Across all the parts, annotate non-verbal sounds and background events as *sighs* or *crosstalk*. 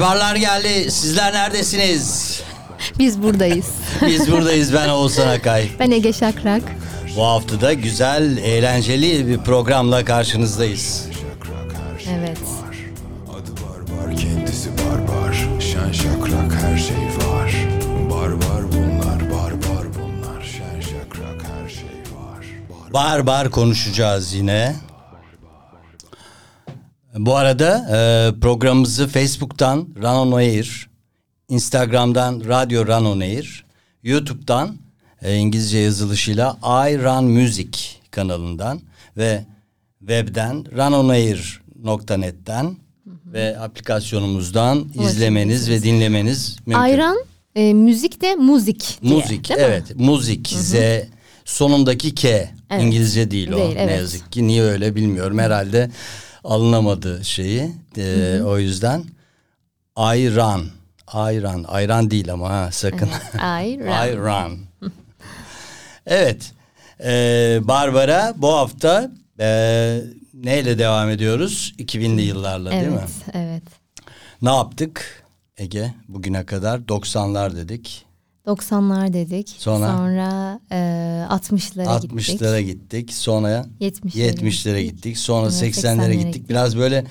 Barbarlar geldi. Sizler neredesiniz? Biz buradayız. *laughs* Biz buradayız. Ben Oğuzhan Akay. ben Ege Şakrak. Bu hafta da güzel, eğlenceli bir programla karşınızdayız. Evet. var. Adı barbar, kendisi barbar. Şen şakrak her şey var. Barbar bunlar, barbar bunlar. Şen şakrak her şey var. Bar bar konuşacağız yine. Bu arada e, programımızı Facebook'tan Run On Air, Instagram'dan Radyo Run On Air, YouTube'dan e, İngilizce yazılışıyla I Run Music kanalından ve webden runonair.net'ten ve aplikasyonumuzdan izlemeniz ve dinlemeniz mümkün. Ayran, e, müzik de müzik diye. Müzik değil mi? evet müzik Z sonundaki K Evet. İngilizce değil, o Değil, ne evet. yazık ki niye öyle bilmiyorum herhalde alınamadı şeyi. Ee, o yüzden ayran. Ayran. Ayran değil ama ha sakın. Ayran. *laughs* ayran. Evet Ee, Barbara bu hafta ee, neyle devam ediyoruz? 2000'li yıllarla değil mi? Evet, evet. ne yaptık Ege? Bugüne kadar 90'lar dedik 90'lar dedik. Sonra? Sonra e, 60'lara gittik. 60'lara gittik. Sonra 70'lere 70'lere gittik. Sonra Sonra 80'lere 80'lere gittik. gittik. Biraz böyle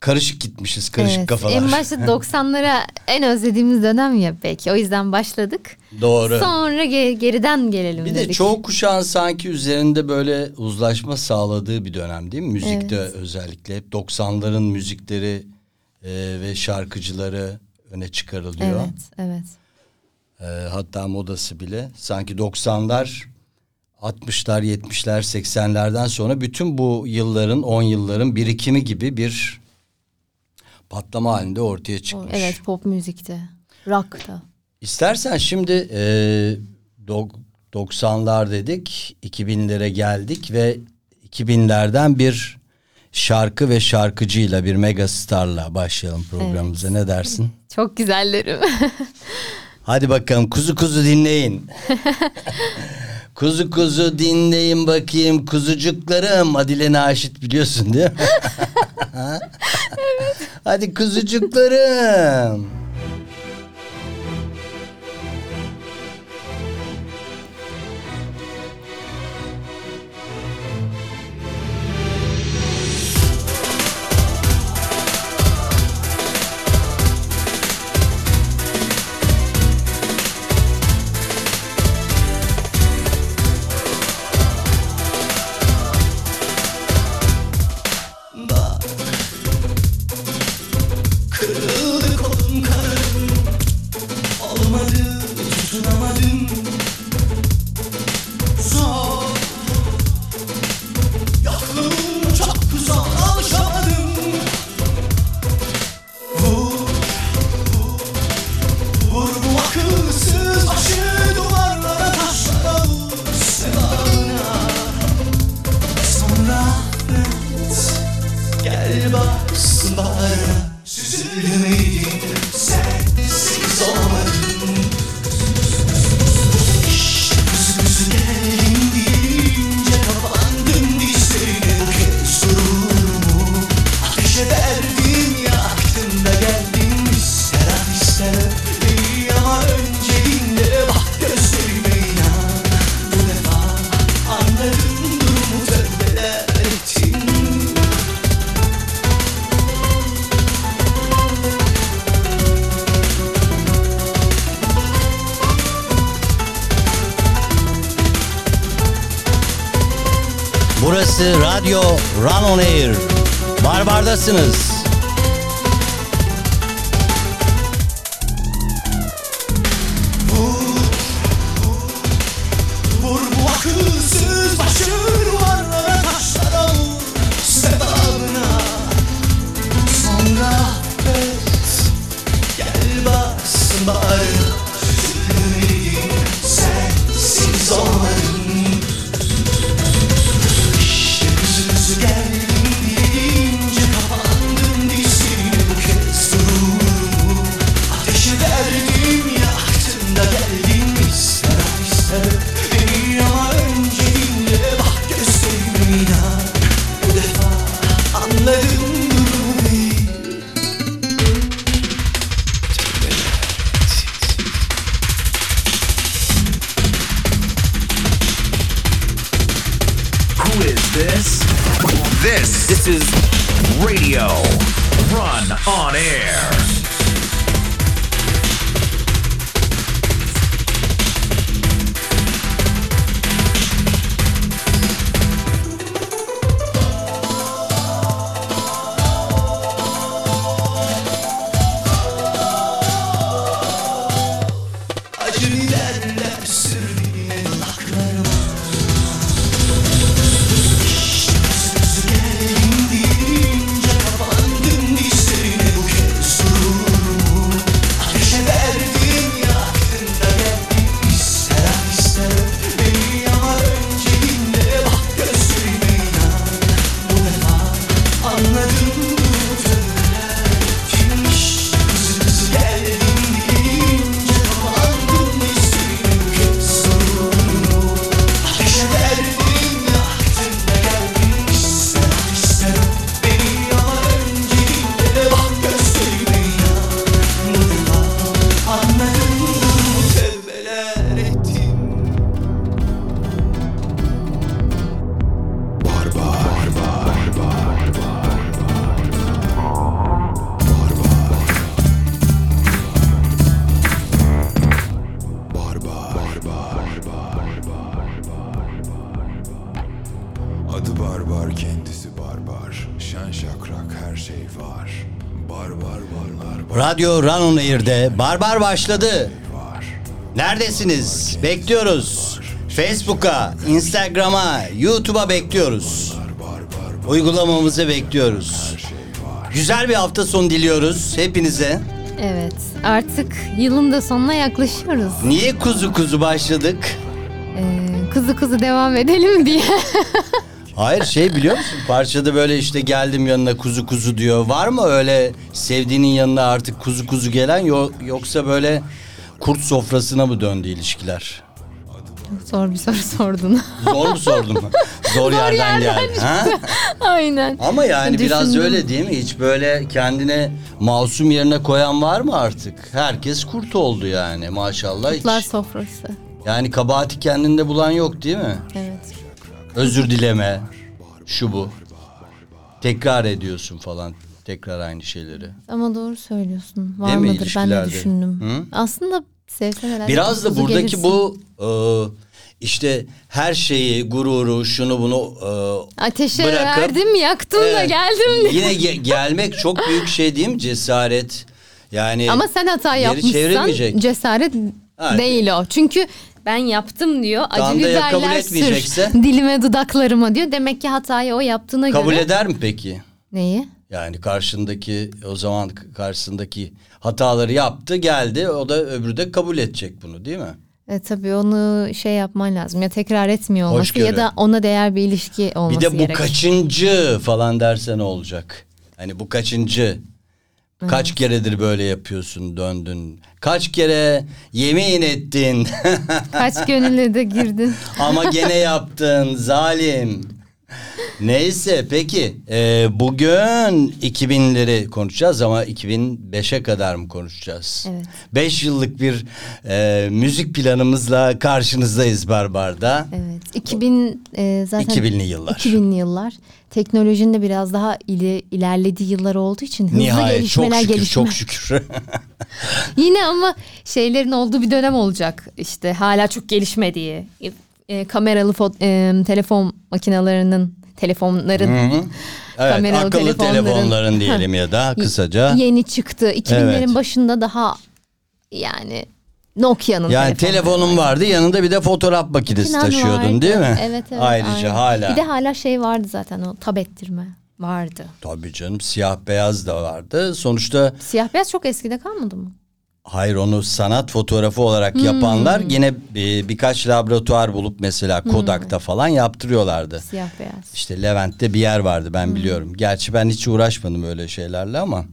karışık gitmişiz. Karışık Evet, kafalar. En başta *laughs* 90'lara en özlediğimiz dönem ya belki. O yüzden başladık. Doğru. Sonra ge- geriden gelelim bir de dedik. çoğu kuşağın sanki üzerinde böyle uzlaşma sağladığı bir dönem değil mi? Müzikte özellikle hep 90'ların müzikleri e, ve şarkıcıları öne çıkarılıyor. Evet, evet. E, hatta modası bile sanki 90'lar 60'lar 70'ler 80'lerden sonra bütün bu yılların 10 yılların birikimi gibi bir patlama halinde ortaya çıkmış. Evet, pop müzikte. Rock'ta. İstersen şimdi e, dok- 90'lar dedik 2000'lere geldik ve 2000'lerden bir şarkı ve şarkıcıyla bir megastarla başlayalım programımıza ne dersin? Çok güzellerim. *laughs* Hadi bakalım kuzu kuzu dinleyin. *laughs* kuzu kuzu dinleyin bakayım kuzucuklarım. Adile Naşit biliyorsun değil mi? *laughs* Hadi kuzucuklarım. Radyo Run On Air'de Barbar başladı. Neredesiniz? Bekliyoruz. Facebook'a, Instagram'a, YouTube'a bekliyoruz. Uygulamamızı bekliyoruz. Güzel bir hafta sonu diliyoruz hepinize. Evet artık yılın da sonuna yaklaşıyoruz. Niye kuzu kuzu başladık? Ee, kızı kızı devam edelim diye. *laughs* Hayır şey biliyor musun? Parçada böyle işte geldim yanına kuzu kuzu diyor. Var mı öyle sevdiğinin yanına artık kuzu kuzu gelen Yo- yoksa böyle kurt sofrasına mı döndü ilişkiler? Zor bir soru sordun. Zor mu sordum? *laughs* Zor, yerden, geldi. Ha? *laughs* Aynen. Ama yani biraz Düşündüm. öyle değil mi? Hiç böyle kendine masum yerine koyan var mı artık? Herkes kurt oldu yani maşallah. Hiç. Kurtlar sofrası. Yani kabahati kendinde bulan yok değil mi? Evet. Özür dileme. Şu bu. Tekrar ediyorsun falan. Tekrar aynı şeyleri. Ama doğru söylüyorsun. Var Değil mi mıdır? Ben de ilişkilerde? düşündüm. Hı? Aslında sevsen herhalde Biraz da buradaki gelirsin. bu e, işte her şeyi, gururu, şunu bunu e, Ateşe bırakıp- verdim yaktım da Evet. geldim de. Yine ge- gelmek çok büyük şey değil mi? Cesaret. Yani Ama sen hata geri yapmışsan cesaret Ha. değil o. Çünkü ben yaptım diyor. Acı Tamam da ya kabul biberler etmeyecekse? sür *laughs* dilime dudaklarıma diyor. Demek ki hatayı o yaptığına kabul göre. eder mi peki? Neyi? Yani karşındaki o zaman karşısındaki hataları yaptı geldi o da öbürü de kabul edecek bunu değil mi? E, tabii onu şey yapman lazım. Ya tekrar etmiyor olması Hoşgörü. ya da ona değer bir ilişki olması Bir de bu gerek. kaçıncı falan derse ne olacak? Hani bu kaçıncı? Kaç keredir böyle yapıyorsun döndün? Kaç kere yemin ettin *laughs* Kaç gönülle de girdin. ama gene yaptın zalim. Neyse peki e, bugün 2000'leri konuşacağız ama 2005'e kadar mı konuşacağız? Evet. 5 yıllık bir e, müzik planımızla karşınızdayız Barbar'da. Evet. 2000 e, zaten 2000'li yıllar. 2000'li yıllar. Teknolojinin de biraz daha ili, ilerlediği yıllar olduğu için hızlı Nihayet çok gelişmeler şükür gelişme. çok şükür. *laughs* Yine ama şeylerin olduğu bir dönem olacak. İşte hala çok gelişmediği. E, kameralı fo- e, telefon makinelerinin telefonların evet, *laughs* Kameralı akıllı telefonların- telefonların diyelim ya da kısaca. yeni çıktı. 2000'lerin Evet. başında daha yani Nokia'nın Yani telefonları telefonun vardı yanında bir de fotoğraf makinesi Makinen taşıyordun vardı. değil mi? Evet evet. Ayrıca aynen. hala. Bir de hala şey vardı zaten o tab ettirme vardı. Tabii canım siyah beyaz da vardı. Sonuçta Siyah beyaz çok eskide kalmadı mı? hayır onu sanat fotoğrafı olarak Hmm. yapanlar yine bir, birkaç laboratuvar bulup mesela Hmm. Kodak'ta falan yaptırıyorlardı. Siyah beyaz. İşte Levent'te bir yer vardı ben Hmm. biliyorum. Gerçi ben hiç uğraşmadım öyle şeylerle ama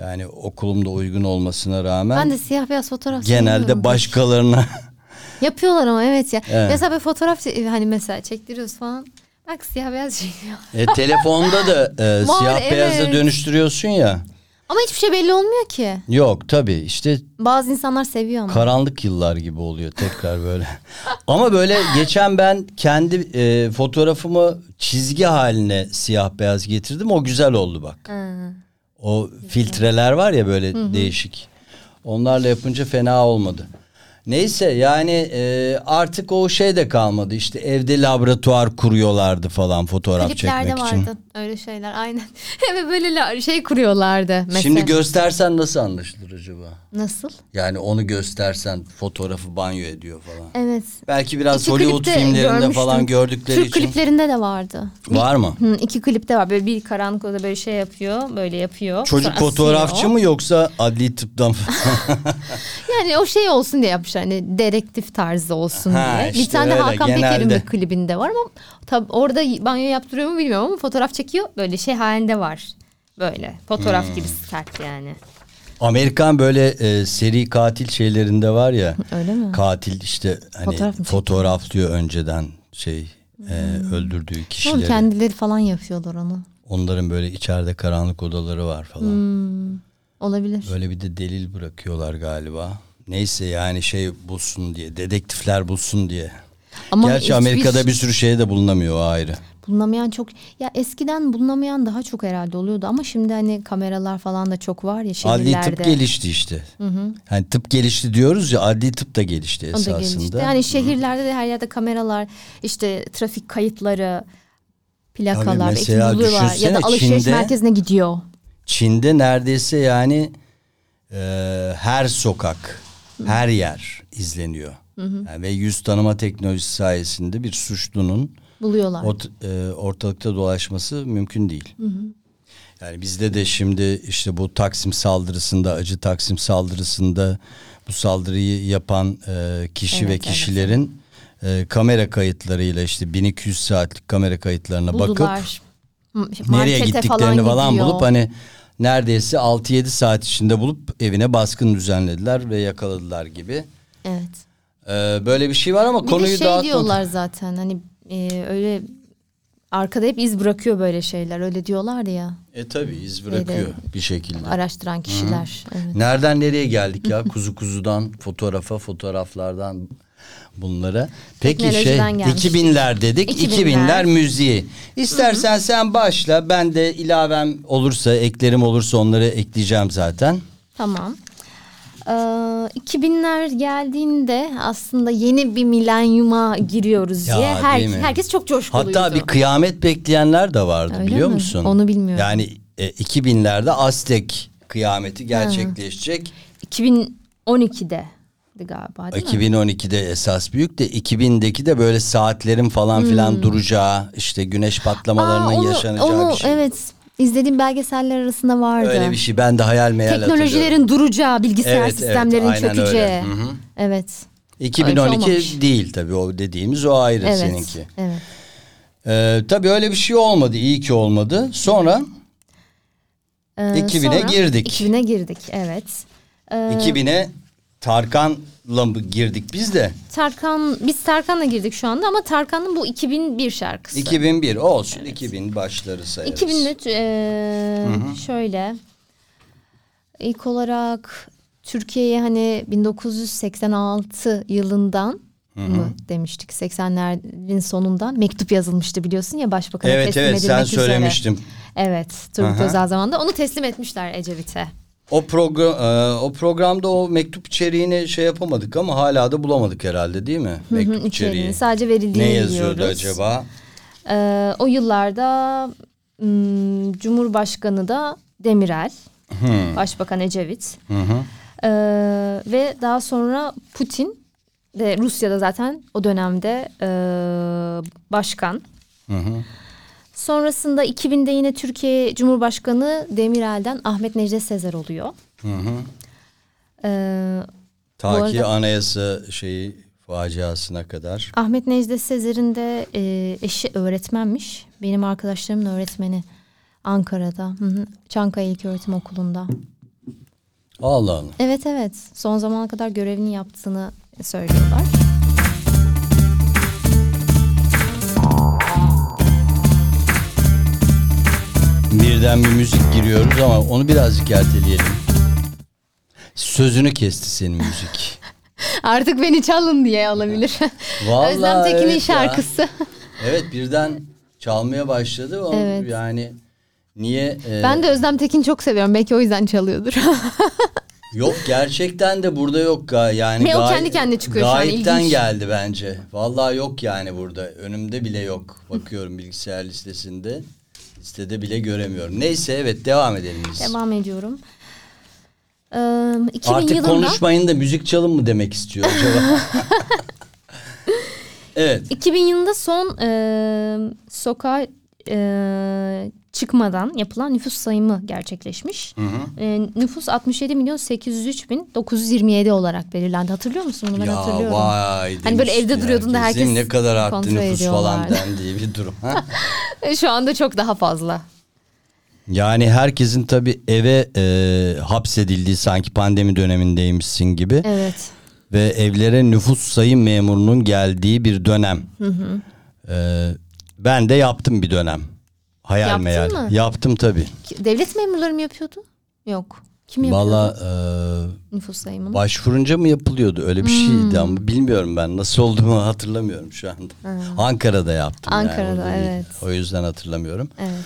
yani okulumda uygun olmasına rağmen Ben de siyah beyaz fotoğraf genelde başkalarına *laughs* Yapıyorlar ama evet ya. Evet. Mesela bir fotoğraf çe- hani mesela çektiriyoruz falan. Bak siyah beyaz çekiyor. E, telefonda da *laughs* e, Var, siyah beyaza evet. dönüştürüyorsun ya. Ama hiçbir şey belli olmuyor ki. Yok tabii işte Bazı insanlar seviyor ama. karanlık yıllar gibi oluyor tekrar böyle. *laughs* Ama böyle geçen ben kendi e, fotoğrafımı çizgi haline siyah beyaz getirdim. O güzel oldu bak. O filtreler var ya böyle değişik. Onlarla yapınca fena olmadı. Neyse yani e, artık o şey de kalmadı. İşte evde laboratuvar kuruyorlardı falan fotoğraf Kliplerde çekmek için. vardı öyle şeyler aynen. *laughs* Ve böyle la- şey kuruyorlardı mesela. Şimdi göstersen nasıl anlaşılır acaba? Nasıl? Yani onu göstersen fotoğrafı banyo ediyor falan. Evet. Belki biraz İki Hollywood klipte filmlerinde görmüştüm. falan gördükleri Türk için. kliplerinde de vardı. Var mı? Hı, iki klipte var. Böyle bir karanlık odada böyle şey yapıyor. Böyle yapıyor. Çocuk Sonra fotoğrafçı mı yoksa adli tıptan *laughs* *laughs* mı? Yani o şey olsun diye yapmışlar. Hani dedektif tarzı olsun Ha, diye. bir işte tane öyle, Hakan Peker'in bir klibinde var ama tabii orada banyo yaptırıyor mu bilmiyorum ama fotoğraf çekiyor. Böyle şey halinde var. Böyle fotoğraf Hmm. gibi sert yani. Amerikan böyle e, seri katil şeylerinde var ya. Öyle mi? Katil işte hani Fotoğraf fotoğraflıyor önceden şey e, öldürdüğü Oğlum kişileri. kendileri falan yapıyorlar onu. Onların böyle içeride karanlık odaları var falan. Hmm. Olabilir. Böyle bir de delil bırakıyorlar galiba. Neyse yani şey bulsun diye, dedektifler bulsun diye. Ama Gerçi Amerika'da bir sürü şey de bulunamıyor o ayrı. Bulunamayan çok ya eskiden bulunamayan daha çok herhalde oluyordu ama şimdi hani kameralar falan da çok var ya Adli şehirlerde. tıp gelişti işte. Hani tıp gelişti diyoruz ya adli tıp da gelişti O da esasında. gelişti. Yani şehirlerde de her yerde kameralar, işte trafik kayıtları, plakalar, mesela buluyorlar ya da alışveriş Çin'de- merkezine gidiyor. Çin'de neredeyse yani e, her sokak, her yer izleniyor. Yani ve yüz tanıma teknolojisi sayesinde bir suçlunun Buluyorlar. ort- e, ortalıkta dolaşması mümkün değil. Yani bizde de şimdi işte bu Taksim saldırısında, acı Taksim saldırısında bu saldırıyı yapan e, kişi Evet, ve evet. kişilerin e, kamera kayıtlarıyla işte 1200 saatlik kamera kayıtlarına bakıp Buldular. M- işte nereye markete gittiklerini falan, gidiyor. bulup hani neredeyse 6-7 saat içinde bulup evine baskın düzenlediler ve yakaladılar gibi. Evet. Ee, böyle bir şey var ama Bir konuyu şey dağıtmak. diyorlar zaten hani e, öyle arkada hep iz bırakıyor böyle şeyler öyle diyorlar ya E tabi iz bırakıyor bir şekilde. araştıran kişiler. Evet. Nereden nereye geldik ya? *laughs* Kuzu kuzudan fotoğrafa, fotoğraflardan bunlara. Peki şey gelmiş. 2000'ler dedik. 2000'ler. 2000'ler müziği. İstersen sen başla. Ben de ilavem olursa, eklerim olursa onları ekleyeceğim zaten. Tamam. Ee, 2000'ler geldiğinde aslında yeni bir milenyuma giriyoruz Ya, diye her, herkes çok coşkuluydu. Hatta bir kıyamet bekleyenler de vardı Öyle biliyor mi? musun? Onu bilmiyorum. Yani e, 2000'lerde Aztek kıyameti gerçekleşecek. 2012'de galiba değil mi? 2012'de esas büyük de 2000'deki de böyle saatlerin falan filan duracağı işte güneş patlamalarının Hmm. Aa, onu, yaşanacağı onu, bir şey. Evet izlediğim belgeseller arasında vardı. Öyle bir şey ben de hayal meyal. Teknolojilerin duracağı, bilgisayar Evet, evet, sistemlerin öyle. çökeceği. Hı hı. Evet. 2012 olmamış. değil tabii o dediğimiz o ayrı Evet. seninki. Evet. Ee, tabii öyle bir şey olmadı iyi ki olmadı. Sonra Ee, 2000'e sonra girdik. 2000'e girdik evet. Ee, 2000'e Tarkan'la mı girdik biz de? Tarkan biz Tarkan'la girdik şu anda ama Tarkan'ın bu 2001 şarkısı. 2001 olsun 2000 başları sayarız. 2000'de e, şöyle ilk olarak Türkiye'ye hani 1986 yılından mı demiştik 80'lerin sonundan mektup yazılmıştı biliyorsun ya başbakana Evet teslim evet sen edilmek üzere. söylemiştin. Evet Turgut Aha. Özal zamanında onu teslim etmişler Ecevit'e. O program e, o programda o mektup içeriğini şey yapamadık ama hala da bulamadık herhalde değil mi? Hı hı, Mektup içeriğini. içeriği. Sadece verildiğini Ne yazıyordu biliyoruz. acaba? Ee, o yıllarda hmm, Cumhurbaşkanı da Demirel, Başbakan Ecevit Hı hı. Ee, ve daha sonra Putin de Rusya'da zaten o dönemde e, başkan. Hı hı. Sonrasında 2000'de yine Türkiye Cumhurbaşkanı Demirel'den Ahmet Necdet Sezer oluyor. Hı hı. Ee, Ta Bu ki arada- anayasa şeyi faciasına kadar. Ahmet Necdet Sezer'in de e, eşi öğretmenmiş. Benim arkadaşlarımın öğretmeni Ankara'da. Hı hı. Çankaya İlköğretim Okulu'nda. Allah Allah. Evet evet. Son zamana kadar görevini yaptığını söylüyorlar. Birden bir müzik giriyoruz ama onu birazcık erteleyelim. Sözünü kesti senin müzik. *laughs* Artık beni çalın diye alabilir. *laughs* Vallahi Özlem Tekin'in evet ya. şarkısı. Evet birden çalmaya başladı. Ama Evet. Yani niye? e, Ben de Özlem Tekin'i çok seviyorum. Belki o yüzden çalıyordur. *laughs* Yok gerçekten de burada yok yani. Ve o kendi kendine çıkıyor şu an, Gayipten ilginç. geldi bence. Vallahi yok yani burada. Önümde bile yok. Bakıyorum bilgisayar listesinde. Listede bile göremiyorum. Neyse evet devam edelim biz. Devam ediyorum. Ee, 2000 Artık yılında konuşmayın da müzik çalın mı demek istiyor acaba? *laughs* evet. 2000 yılında son e, sokağa e, çıkmadan yapılan nüfus sayımı gerçekleşmiş. E, nüfus 67 milyon 803 bin 927 olarak belirlendi. Hatırlıyor musun bunu? Ben ya hatırlıyorum. vay Hani böyle evde duruyordun da herkes. ne kadar arttı nüfus falan dendiği bir durum. ha? *laughs* Şu anda çok daha fazla. Yani herkesin tabii eve e, hapsedildiği sanki pandemi dönemindeymişsin gibi. Evet. Ve evlere nüfus sayım memurunun geldiği bir dönem. E, ben de yaptım bir dönem. Hayal Yaptın meyal. mı? Yaptım tabii. Devlet memurları mı yapıyordu? Yok. Kim yapıyordu Valla e, nüfus sayımını? başvurunca mı yapılıyordu? Öyle bir Hmm. şeydi ama bilmiyorum ben. Nasıl olduğumu hatırlamıyorum şu anda. Ankara'da yaptım. yani, Ankara'da, orada değil. evet. O yüzden hatırlamıyorum. Evet.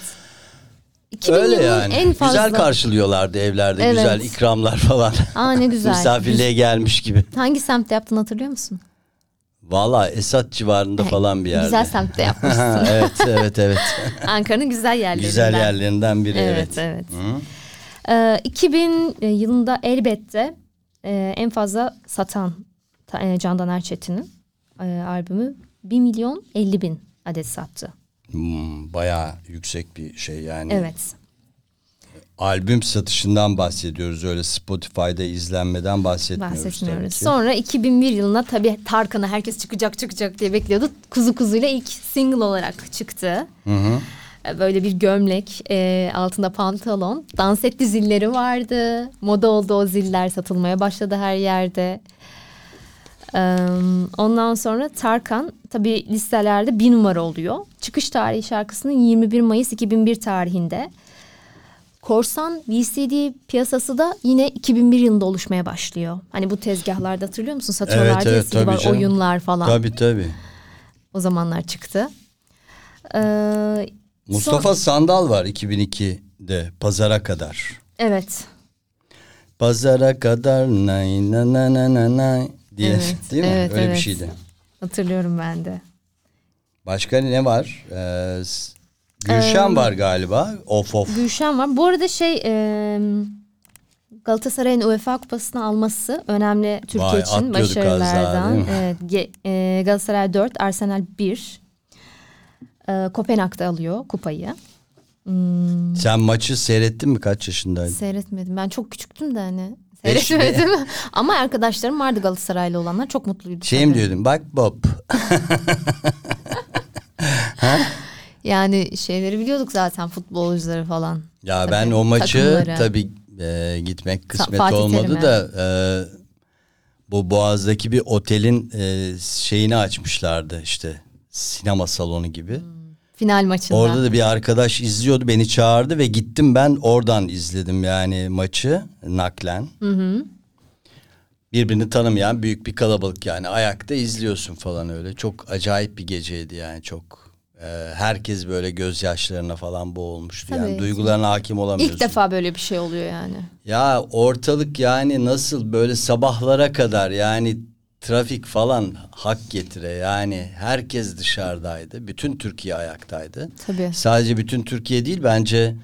2000 Öyle yani. en fazla... Güzel karşılıyorlardı evlerde. Evet. Güzel ikramlar *laughs* falan. Aa ne güzel. Misafirliğe gelmiş gibi. Hangi semtte yaptın hatırlıyor musun? Valla Esat civarında falan bir yerde. Güzel semtte yapmışsın. *laughs* evet evet evet. *laughs* Ankara'nın güzel yerlerinden. Güzel yerlerinden biri evet. Evet, evet. Ee, 2000 yılında elbette e, en fazla satan ta- e, Candan Erçetin'in e, albümü 1 milyon 50 bin adet sattı. Hmm, bayağı yüksek bir şey yani. Evet. Albüm satışından bahsediyoruz. Öyle Spotify'da izlenmeden bahsetmiyoruz. Bahsetmiyoruz. Sonra 2001 yılına tabii Tarkan'a herkes çıkacak çıkacak diye bekliyordu. Kuzu Kuzu'yla ilk single olarak çıktı. E, Böyle bir gömlek, e, altında pantolon, dans etti zilleri vardı. Moda oldu o ziller satılmaya başladı her yerde. Ee, ondan sonra Tarkan tabii listelerde bir numara oluyor. Çıkış tarihi şarkısının 21 Mayıs 2001 tarihinde. Korsan VCD piyasası da yine 2001 yılında oluşmaya başlıyor. Hani bu tezgahlarda hatırlıyor musun? Satıyorlardı Evet evet tabii var, canım. oyunlar falan. Tabii tabii. O zamanlar çıktı. Ee, Mustafa son- Sandal var 2002'de Pazara Kadar. evet. Pazara kadar nay na na na na nay diye Evet, *laughs* değil mi? evet, Öyle bir evet. şeydi. Hatırlıyorum ben de. Başka ne var? Ee, Gülşen var galiba. Of of. Gülşen var. Bu arada şey e, Galatasaray'ın UEFA kupasını alması önemli Türkiye Vay, için başarılardan. Evet, e, Galatasaray 4, Arsenal 1. E, Kopenhag'da alıyor kupayı. Hmm, Sen maçı seyrettin mi? Kaç yaşındaydın? seyretmedim. Ben çok küçüktüm de hani. Seyretmedim. *laughs* Ama arkadaşlarım vardı Galatasaraylı olanlar. Çok mutluydu. Şey mi tabii. diyordun? Bak Bob. *laughs* *laughs* Yani şeyleri biliyorduk zaten futbolcuları falan. Ya Tabii, ben o maçı takımları. tabii e, gitmek kısmet Fatih olmadı Terim'e. da e, bu Boğaz'daki bir otelin e, şeyini açmışlardı işte sinema salonu gibi. Final maçında. Orada da bir arkadaş izliyordu beni çağırdı ve gittim ben oradan izledim yani maçı naklen. Birbirini tanımayan büyük bir kalabalık yani ayakta izliyorsun falan öyle. Çok acayip bir geceydi yani çok. E, herkes böyle gözyaşlarına falan boğulmuştu. Yani Tabii. duygularına hakim olamıyorsun. İlk defa böyle bir şey oluyor yani. Ya ortalık yani nasıl böyle sabahlara kadar yani trafik falan hak getire yani herkes dışarıdaydı. Bütün Türkiye ayaktaydı. Tabii. Sadece bütün Türkiye değil bence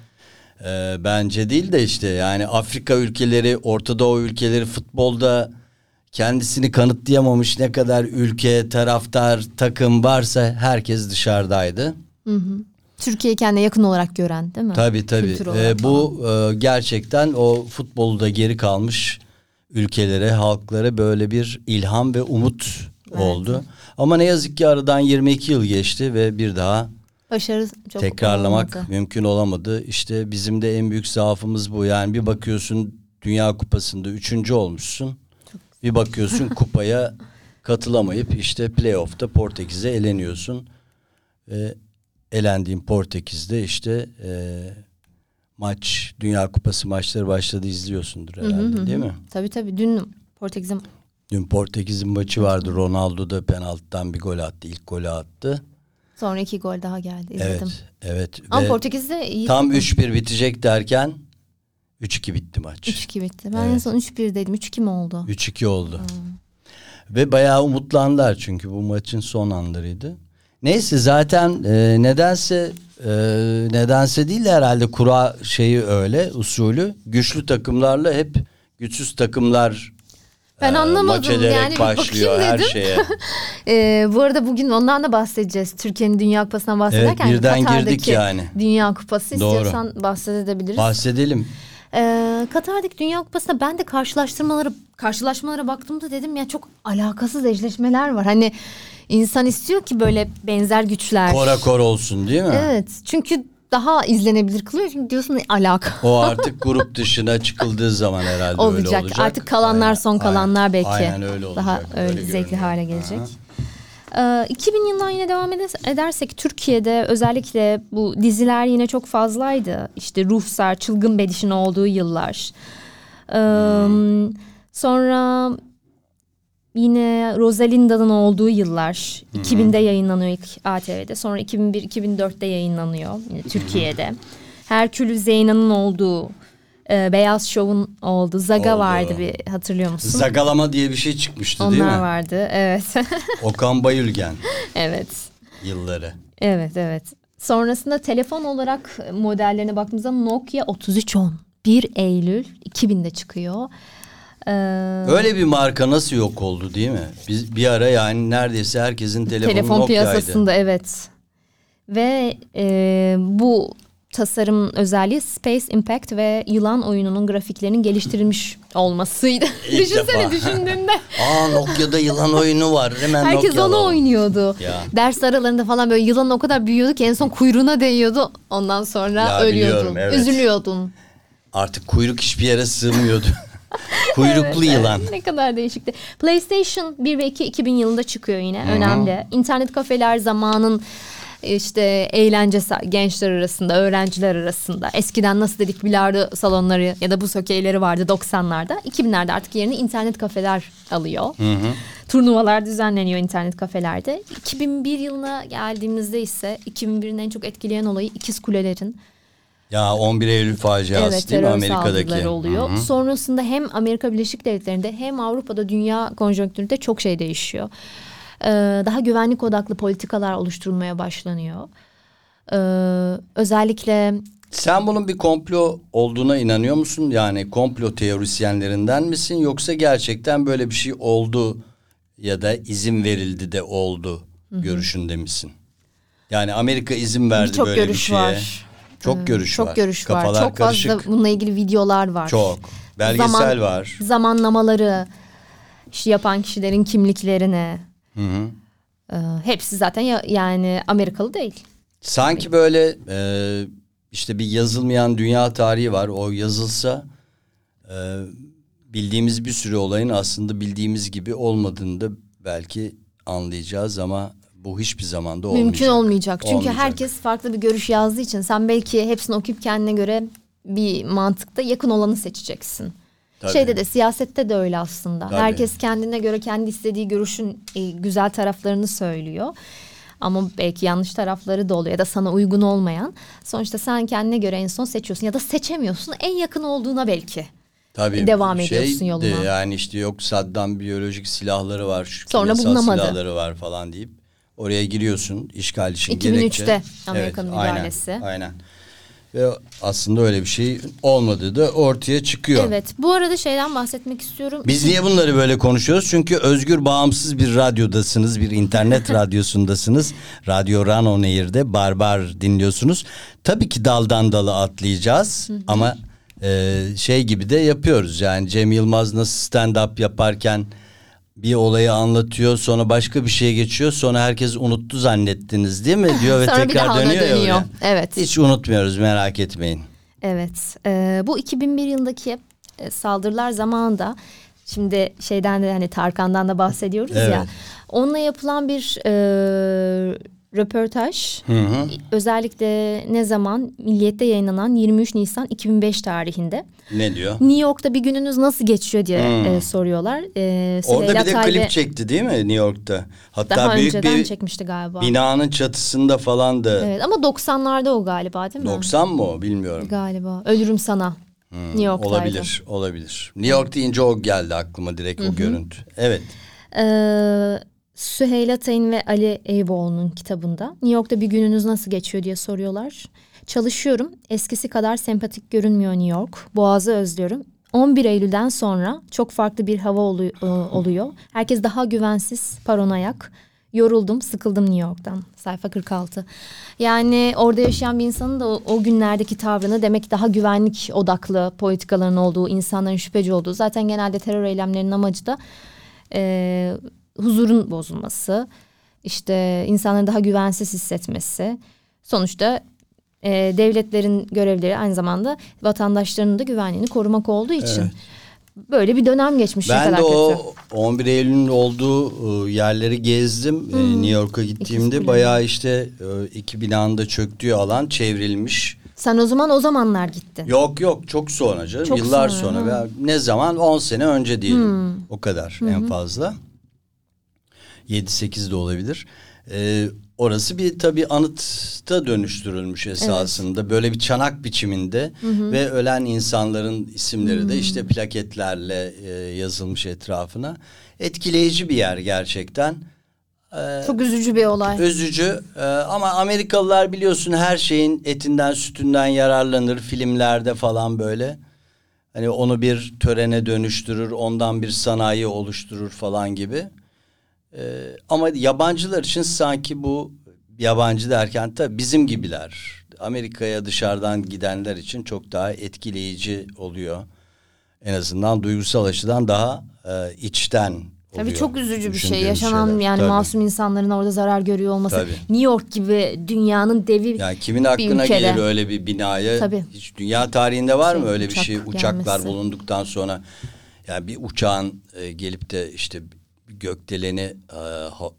e, bence değil de işte yani Afrika ülkeleri, Orta Doğu ülkeleri futbolda kendisini kanıtlayamamış ne kadar ülke, taraftar, takım varsa herkes dışarıdaydı. Türkiye'yi kendine yakın olarak gören değil mi? Tabii tabii. Ee, bu e, gerçekten o futbolda geri kalmış ülkelere, halklara böyle bir ilham ve umut oldu. Ama ne yazık ki aradan 22 yıl geçti ve bir daha Başarı çok tekrarlamak olmadı. mümkün olamadı. İşte bizim de en büyük zaafımız bu. Yani bir bakıyorsun Dünya Kupası'nda üçüncü olmuşsun. Bir bakıyorsun *laughs* kupaya katılamayıp işte playoff'ta Portekiz'e eleniyorsun. Ve elendiğin Portekiz'de işte e, maç, Dünya Kupası maçları başladı izliyorsundur herhalde değil mi? Tabii tabii dün Portekiz'in Dün Portekiz'in maçı vardı. Ronaldo da penaltıdan bir gol attı. İlk golü attı. sonra iki gol daha geldi izledim. Evet. Evet. Ama Ve Portekiz'de iyi. tam 3-1 bitecek derken 3-2 bitti maç. 3-2 bitti. Ben en son 3-1 dedim. 3-2 mi oldu? 3-2 oldu. Ve bayağı umutlandılar çünkü bu maçın son anlarıydı. Neyse zaten e, nedense e, nedense değil de herhalde kura şeyi öyle usulü güçlü takımlarla hep güçsüz takımlar Ben e, anlamadım. Yani başlıyor her dedim. şeye. Ee, *laughs* bu arada bugün ondan da bahsedeceğiz. Türkiye'nin Dünya Kupası'ndan bahsederken. Evet, birden Katar'daki girdik yani. Dünya Kupası Doğru. istiyorsan bahsedebiliriz. Bahsedelim. Ee, Katar'daki Dünya Kupası'nda ben de karşılaştırmaları, karşılaşmalara baktığımda dedim ya çok alakasız eşleşmeler var. Hani insan istiyor ki böyle benzer güçler. Kora kor olsun değil mi? Evet çünkü daha izlenebilir kılıyor. Şimdi diyorsun alaka. O artık grup dışına çıkıldığı zaman herhalde öyle olacak. olacak. Artık kalanlar Aynen, son kalanlar aynen. belki. Aynen öyle olacak. Daha öyle zevkli görünüyor. hale gelecek. Aha. Ee, 2000 yılından yine devam ede- edersek Türkiye'de özellikle bu diziler yine çok fazlaydı. İşte Ruhsar, Çılgın Bediş'in olduğu yıllar. Ee, Sonra yine Rosalinda'nın olduğu yıllar. 2000'de yayınlanıyor ilk ATV'de. Sonra 2001-2004'te yayınlanıyor yine Türkiye'de. Herkül Zeyna'nın olduğu, e, Beyaz Şov'un olduğu, Zaga Oldu. vardı bir hatırlıyor musun? Zagalama diye bir şey çıkmıştı değil Onlar mi? vardı evet. *laughs* Okan Bayülgen evet. yılları. Evet evet. Sonrasında telefon olarak modellerine baktığımızda Nokia 3310. 1 Eylül 2000'de çıkıyor. Ee, Öyle bir marka nasıl yok oldu değil mi? Biz bir ara yani neredeyse herkesin telefonu telefon Nokia'ydı. piyasasında evet. Ve e, bu tasarım özelliği Space Impact ve Yılan oyununun grafiklerinin geliştirilmiş olmasıydı. İlk *laughs* Düşünsene defa. düşündüğünde. *laughs* Aa Nokia'da yılan oyunu var. Hemen Herkes Nokia onu oynuyordu. Ya. Ders aralarında falan böyle yılan o kadar büyüyordu ki en son kuyruğuna değiyordu. Ondan sonra Ya ölüyordun. evet. Üzülüyordun. Artık kuyruk hiçbir yere sığmıyordu. *laughs* Kuyruklu yılan. Ne kadar değişikti. PlayStation 1 ve 2 2000 yılında çıkıyor yine. Önemli. İnternet kafeler zamanın işte eğlencesi gençler arasında, öğrenciler arasında. Eskiden nasıl dedik bilardo salonları ya da buz hokeyleri vardı 90'larda. 2000'lerde artık yerini internet kafeler alıyor. Turnuvalar düzenleniyor internet kafelerde. 2001 yılına geldiğimizde ise 2001'in en çok etkileyen olayı İkiz Kulelerin Ya 11 Eylül faciası evet, değil mi Amerika'daki? oluyor. Hı hı. Sonrasında hem Amerika Birleşik Devletleri'nde hem Avrupa'da dünya konjonktüründe çok şey değişiyor. Ee, daha güvenlik odaklı politikalar oluşturulmaya başlanıyor. Ee, özellikle Sen bunun bir komplo olduğuna inanıyor musun? Yani komplo teorisyenlerinden misin yoksa gerçekten böyle bir şey oldu ya da izin verildi de oldu görüşünde misin? Yani Amerika izin verdi birçok böyle bir görüş şeye. var. Çok Ee, görüş çok var. görüş var. Kafalar Çok karışık. fazla bununla ilgili videolar var. Çok. Belgesel Zaman- var. Zamanlamaları, işte yapan kişilerin kimliklerini. Hı hı. Ee, hepsi zaten ya- yani Amerikalı değil. Sanki böyle e, işte bir yazılmayan dünya tarihi var. O yazılsa e, bildiğimiz bir sürü olayın aslında bildiğimiz gibi olmadığını da belki anlayacağız ama bu hiçbir zamanda olmayacak. Mümkün olmayacak. Çünkü Olmayacak. herkes farklı bir görüş yazdığı için sen belki hepsini okuyup kendine göre bir mantıkta yakın olanı seçeceksin. Tabii. Şeyde de siyasette de öyle aslında. Tabii. Herkes kendine göre kendi istediği görüşün e, güzel taraflarını söylüyor. Ama belki yanlış tarafları da oluyor ya da sana uygun olmayan. Sonuçta sen kendine göre en son seçiyorsun ya da seçemiyorsun. En yakın olduğuna belki. Tabii devam şey ediyorsun de yoluna. Yani işte yok Saddam biyolojik silahları var, şu Sonra bulunamadı. silahları var falan deyip oraya giriyorsun işgal için 2003'te gerekçe. Amerika'nın aynen, müdahalesi. Aynen. Ve aslında öyle bir şey olmadığı da ortaya çıkıyor. Evet. Bu arada şeyden bahsetmek istiyorum. Biz niye bunları böyle konuşuyoruz? Çünkü özgür bağımsız bir radyodasınız, bir internet *laughs* radyosundasınız. Radyo Run On Air'de Barbar dinliyorsunuz. Tabii ki daldan dala atlayacağız ama e, şey gibi de yapıyoruz. Yani Cem Yılmaz nasıl stand-up yaparken bir olayı anlatıyor sonra başka bir şeye geçiyor sonra herkes unuttu zannettiniz değil mi diyor ve Sonra tekrar dönüyor, ya dönüyor. öyle. Evet. Hiç unutmuyoruz merak etmeyin. Evet. Ee, bu 2001 yılındaki e, saldırılar zamanında şimdi şeyden de hani Tarkan'dan da bahsediyoruz Evet. ya. Onunla yapılan bir e, röportaj. Özellikle ne zaman Milliyet'te yayınlanan 23 Nisan 2005 tarihinde. Ne diyor? New York'ta bir gününüz nasıl geçiyor diye e, soruyorlar. E, Hmm. Orada bir de Taybe klip çekti değil mi New York'ta? Hatta Daha büyük önceden bir çekmişti galiba. binanın çatısında falan da. Evet ama 90'larda o galiba değil mi? 90 mı o bilmiyorum. Galiba. Ölürüm sana. New York'taydı. Olabilir, olabilir. New York deyince o geldi aklıma direkt o görüntü. Evet. Ee, Süheyla Tayın ve Ali Eyüboğlu'nun kitabında New York'ta bir gününüz nasıl geçiyor diye soruyorlar. Çalışıyorum. Eskisi kadar sempatik görünmüyor New York. Boğazı özlüyorum. 11 Eylül'den sonra çok farklı bir hava e, oluyor. Herkes daha güvensiz, paranoyak. Yoruldum, sıkıldım New York'tan. Sayfa 46. Yani orada yaşayan bir insanın da o, o günlerdeki tavrını demek daha güvenlik odaklı politikaların olduğu, insanların şüpheci olduğu. Zaten genelde terör eylemlerinin amacı da e, huzurun bozulması, işte insanların daha güvensiz hissetmesi. Sonuçta e, devletlerin görevleri aynı zamanda vatandaşlarının da güvenliğini korumak olduğu için böyle bir dönem geçmiş. Ben kadar de o kötü. 11 Eylül'ün olduğu e, yerleri gezdim. E, New York'a gittiğimde bayağı işte e, iki binanın da çöktüğü alan çevrilmiş. Sen o zaman o zamanlar gittin. Yok yok çok sonra canım. Çok Yıllar sonra, sonra. Ne zaman? 10 sene önce diyelim. O kadar en fazla. 7-8 de olabilir. Ee, orası bir tabii anıta dönüştürülmüş esasında. Böyle bir çanak biçiminde ve ölen insanların isimleri de işte plaketlerle e, yazılmış etrafına. Etkileyici bir yer gerçekten. Çok üzücü bir olay. Özücü e, ama Amerikalılar biliyorsun her şeyin etinden sütünden yararlanır filmlerde falan böyle. Hani onu bir törene dönüştürür, ondan bir sanayi oluşturur falan gibi. E, ama yabancılar için sanki bu yabancı derken tabii bizim gibiler. Amerika'ya dışarıdan gidenler için çok daha etkileyici oluyor. En azından duygusal açıdan daha e, içten Tabii oluyor çok üzücü bir şey. Yaşanan şeyler. yani Tabii. masum insanların orada zarar görüyor olması. Tabii. New York gibi dünyanın devi Yani kimin bir aklına ülkede. gelir öyle bir binaya? Tabii. Hiç dünya tarihinde var mı Şey, öyle bir uçak şey? Uçaklar gelmesi. bulunduktan sonra yani bir uçağın e, gelip de işte gökdeleni e,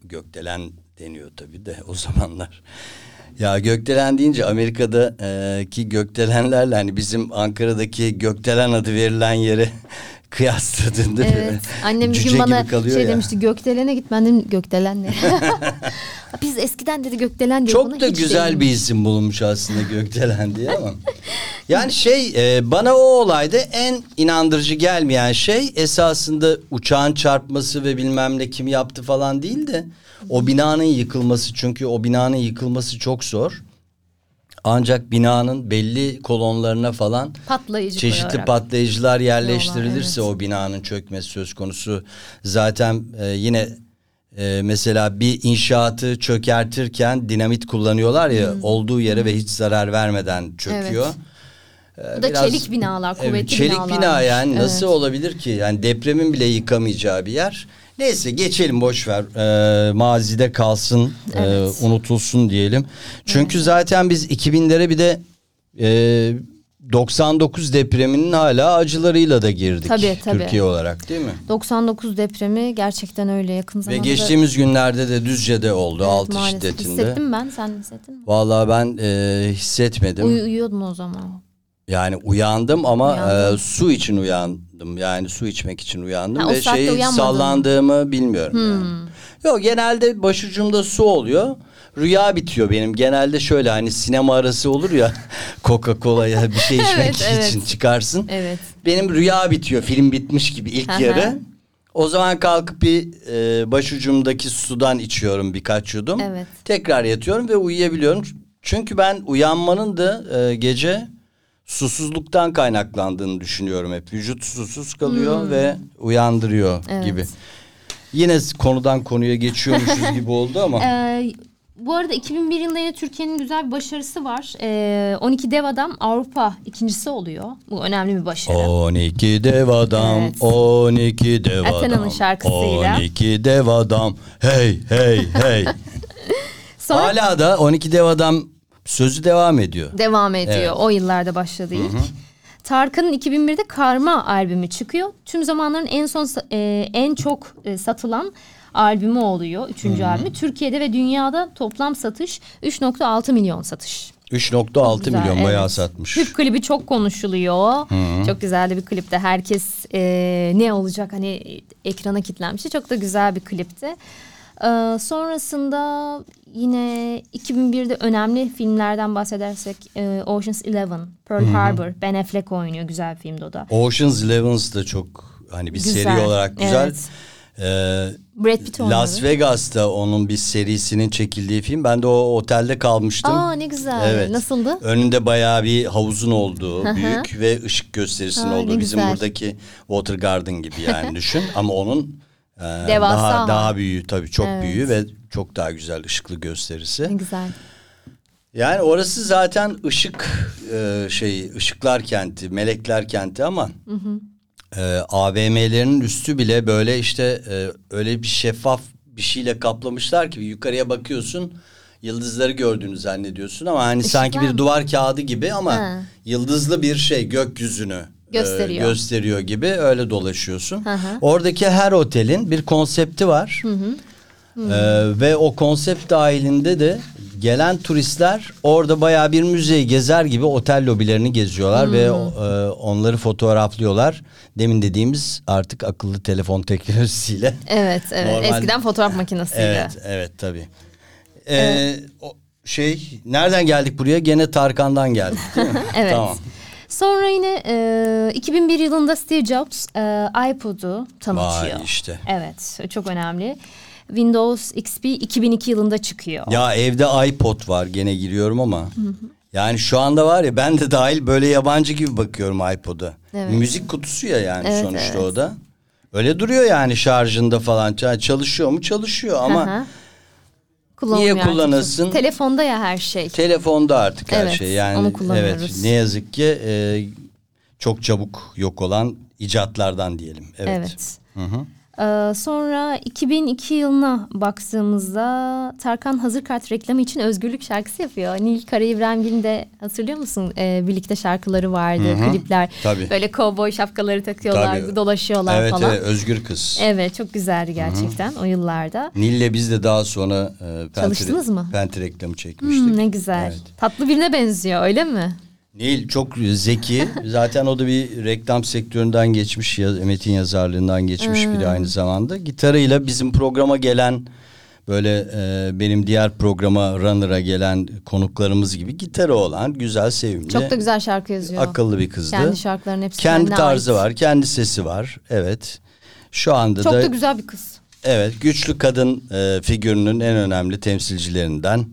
gökdelen deniyor tabii de o *laughs* zamanlar. Ya gökdelen deyince Amerika'da e, gökdelenlerle hani bizim Ankara'daki gökdelen adı verilen yere kıyasladığında Evet. Annem bir gün bana şey ya. demişti gökdelene git. Ben dedim gökdelen ne? *laughs* *laughs* Biz eskiden dedi gökdelen diye Çok da güzel bir isim bulunmuş aslında Gökdelen diye ama. *laughs* Yani şey e, bana o olayda en inandırıcı gelmeyen şey esasında uçağın çarpması ve bilmem ne kim yaptı falan değil de o binanın yıkılması çünkü o binanın yıkılması çok zor. Ancak binanın belli kolonlarına falan Patlayıcı çeşitli koyarak. patlayıcılar yerleştirilirse evet. o binanın çökmesi söz konusu. Zaten e, yine e, mesela bir inşaatı çökertirken dinamit kullanıyorlar ya olduğu yere ve hiç zarar vermeden çöküyor. Bu da biraz- çelik binalar, Evet, kuvvetli çelik binalar. bina yani nasıl olabilir ki? Yani depremin bile yıkamayacağı bir yer. Neyse geçelim boş ver. Ee, mazide kalsın, e, Evet. unutulsun diyelim. Çünkü zaten biz 2000'lere bir de e, 99 depreminin hala acılarıyla da girdik. Tabii, tabii. Türkiye olarak değil mi? 99 depremi gerçekten öyle yakın Ve zamanda. geçtiğimiz günlerde de Düzce'de oldu Evet, 6 maalesef. şiddetinde. Hissettin mi ben? Sen hissettin mi? Vallahi ben e, hissetmedim. Uy- uyuyordun o zaman. Yani uyandım ama Uyandın. e, su için uyandım. Yani su içmek için uyandım Ha, ve şey. Hmm. sallandığımı bilmiyorum. Yani. Yok genelde başucumda su oluyor. Rüya bitiyor benim. Genelde şöyle hani sinema arası olur ya *laughs* Coca-Cola'ya bir şey *laughs* içmek Evet, evet. için çıkarsın. Evet. Benim rüya bitiyor. Film bitmiş gibi ilk hı. yarı. O zaman kalkıp bir e, başucumdaki sudan içiyorum birkaç yudum. Evet. Tekrar yatıyorum ve uyuyabiliyorum. Çünkü ben uyanmanın da e, gece susuzluktan kaynaklandığını düşünüyorum hep. Vücut susuz kalıyor ve uyandırıyor Hmm. Evet. gibi. Yine konudan konuya geçiyormuşuz *laughs* gibi oldu ama. Ee, bu arada 2001 yılında yine Türkiye'nin güzel bir başarısı var. Ee, 12 dev adam Avrupa ikincisi oluyor. Bu önemli bir başarı. 12 dev adam, Evet. 12 dev Athena'nın adam. şarkısıyla. 12 dev adam. Hey hey hey. *laughs* Sonra Hala da 12 dev adam sözü devam ediyor. devam ediyor. Evet. O yıllarda başladı ilk. Tarkan'ın 2001'de Karma albümü çıkıyor. Tüm zamanların en son e, en çok e, satılan albümü oluyor. Üçüncü albümü. Türkiye'de ve dünyada toplam satış 3.6 milyon satış. 3.6 Güzel, milyon bayağı evet. satmış. Klip klibi çok konuşuluyor. Çok güzel de bir klipte herkes e, ne olacak hani ekrana kilitlenmişti. Çok da güzel bir klipti. Ee, sonrasında yine 2001'de önemli filmlerden bahsedersek e, Ocean's Eleven, Pearl Harbor, Ben Affleck oynuyor güzel filmde o da. Ocean's Eleven's da çok hani bir Güzel, seri olarak güzel. evet. Ee, Brad Pitt oynadı. Las Vegas'ta onun bir serisinin çekildiği film. Ben de o otelde kalmıştım. Aa ne güzel. Nasıldı? Önünde bayağı bir havuzun olduğu, büyük ve ışık gösterisinin olduğu. Bizim güzel. buradaki Water Garden gibi yani düşün. *laughs* Ama onun e, Devasa daha ama. daha büyüğü tabii çok Evet. büyüğü ve çok daha güzel ışıklı gösterisi. Güzel. Yani orası zaten ışık e, şey ışıklar kenti, melekler kenti ama e, AVM'lerin üstü bile böyle işte e, öyle bir şeffaf bir şeyle kaplamışlar ki yukarıya bakıyorsun yıldızları gördüğünü zannediyorsun ama hani sanki mı? bir duvar kağıdı gibi ama Ha. yıldızlı bir şey gökyüzünü e, Gösteriyor. gösteriyor gibi öyle dolaşıyorsun. Hı hı. Oradaki her otelin bir konsepti var. Ee, ve o konsept dahilinde de gelen turistler orada bayağı bir müzeyi gezer gibi otel lobilerini geziyorlar ve e, onları fotoğraflıyorlar. Demin dediğimiz artık akıllı telefon *laughs* teknolojisiyle. Evet, evet. Normal- Eskiden fotoğraf makinesiydi. Evet, evet tabii. Ee, o şey nereden geldik buraya? Gene Tarkan'dan geldik? *laughs* Evet. Tamam. Sonra yine e, 2001 yılında Steve Jobs e, iPod'u tanıtıyor. Vay işte. Evet, çok önemli. Windows XP 2002 yılında çıkıyor. Ya evde iPod var gene giriyorum ama. Yani şu anda var ya ben de dahil böyle yabancı gibi bakıyorum iPod'a. Evet. Müzik kutusu ya yani Evet, sonuçta evet. o da. Öyle duruyor yani şarjında falan. Ça- Çalışıyor mu? Çalışıyor ama Hı hı. Niye artık. Telefonda ya her şey. telefonda artık her Evet, şey. Yani onu kullanıyoruz. evet ne yazık ki e, çok çabuk yok olan icatlardan diyelim. Evet. Evet. Ee, sonra 2002 yılına baktığımızda Tarkan hazır kart reklamı için özgürlük şarkısı yapıyor. Nil Kara İbrahimgil'in de hatırlıyor musun? Ee, birlikte şarkıları vardı, klipler. Tabii. Böyle kovboy şapkaları takıyorlar, Tabii. dolaşıyorlar Evet, falan. evet özgür kız. Evet çok güzeldi gerçekten o yıllarda. Nil'le biz de daha sonra e, penti, Çalıştınız mı? Penti reklamı çekmiştik. Hmm, ne güzel. Evet. Tatlı birine benziyor öyle mi? Nil çok zeki. *laughs* Zaten o da bir reklam sektöründen geçmiş, metin yazarlığından geçmiş biri aynı zamanda. Gitarıyla bizim programa gelen böyle e, benim diğer programa Runner'a gelen konuklarımız gibi gitarı olan güzel, sevimli. Çok da güzel şarkı yazıyor. Akıllı bir kızdı. Kendi şarkılarının hepsi Kendi tarzı ait. var, kendi sesi var. Evet. Şu anda Çok da, da güzel bir kız. evet güçlü kadın e, figürünün en önemli temsilcilerinden.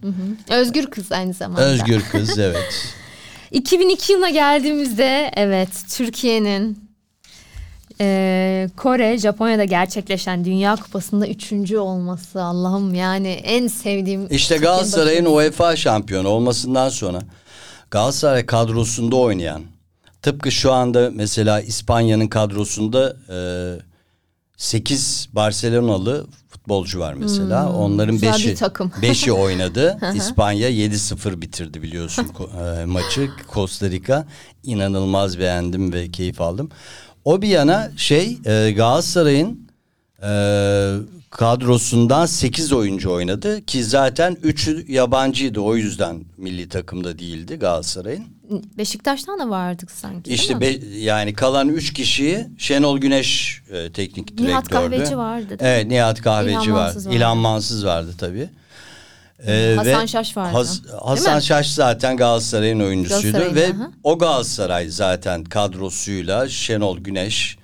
Özgür kız aynı zamanda. Özgür kız evet. *laughs* 2002 yılına geldiğimizde evet Türkiye'nin e, Kore, Japonya'da gerçekleşen Dünya Kupası'nda üçüncü olması Allah'ım yani en sevdiğim. İşte Galatasaray'ın. UEFA şampiyonu olmasından sonra Galatasaray kadrosunda oynayan tıpkı şu anda mesela İspanya'nın kadrosunda e, 8 Barcelonalı futbolcu var mesela. Onların Hmm, 5'i takım. *laughs* 5'i oynadı. İspanya 7-0 bitirdi biliyorsun e, maçı. Costa Rica inanılmaz beğendim ve keyif aldım. O bir yana şey e, Galatasaray'ın e, kadrosundan 8 oyuncu oynadı ki zaten 3'ü yabancıydı o yüzden milli takımda değildi Galatasaray'ın. Beşiktaş'tan da vardık sanki. İşte be- yani kalan 3 kişiyi Şenol Güneş e, teknik direktördü. Nihat Kahveci vardı, değil mi? Evet Nihat Kahveci İlhan vardı. Vardı. İlhan Mansız vardı tabii. E, Hasan ve Şaş vardı. Has- Hasan? Şaş zaten Galatasaray'ın oyuncusuydu ve aha. o Galatasaray zaten kadrosuyla Şenol Güneş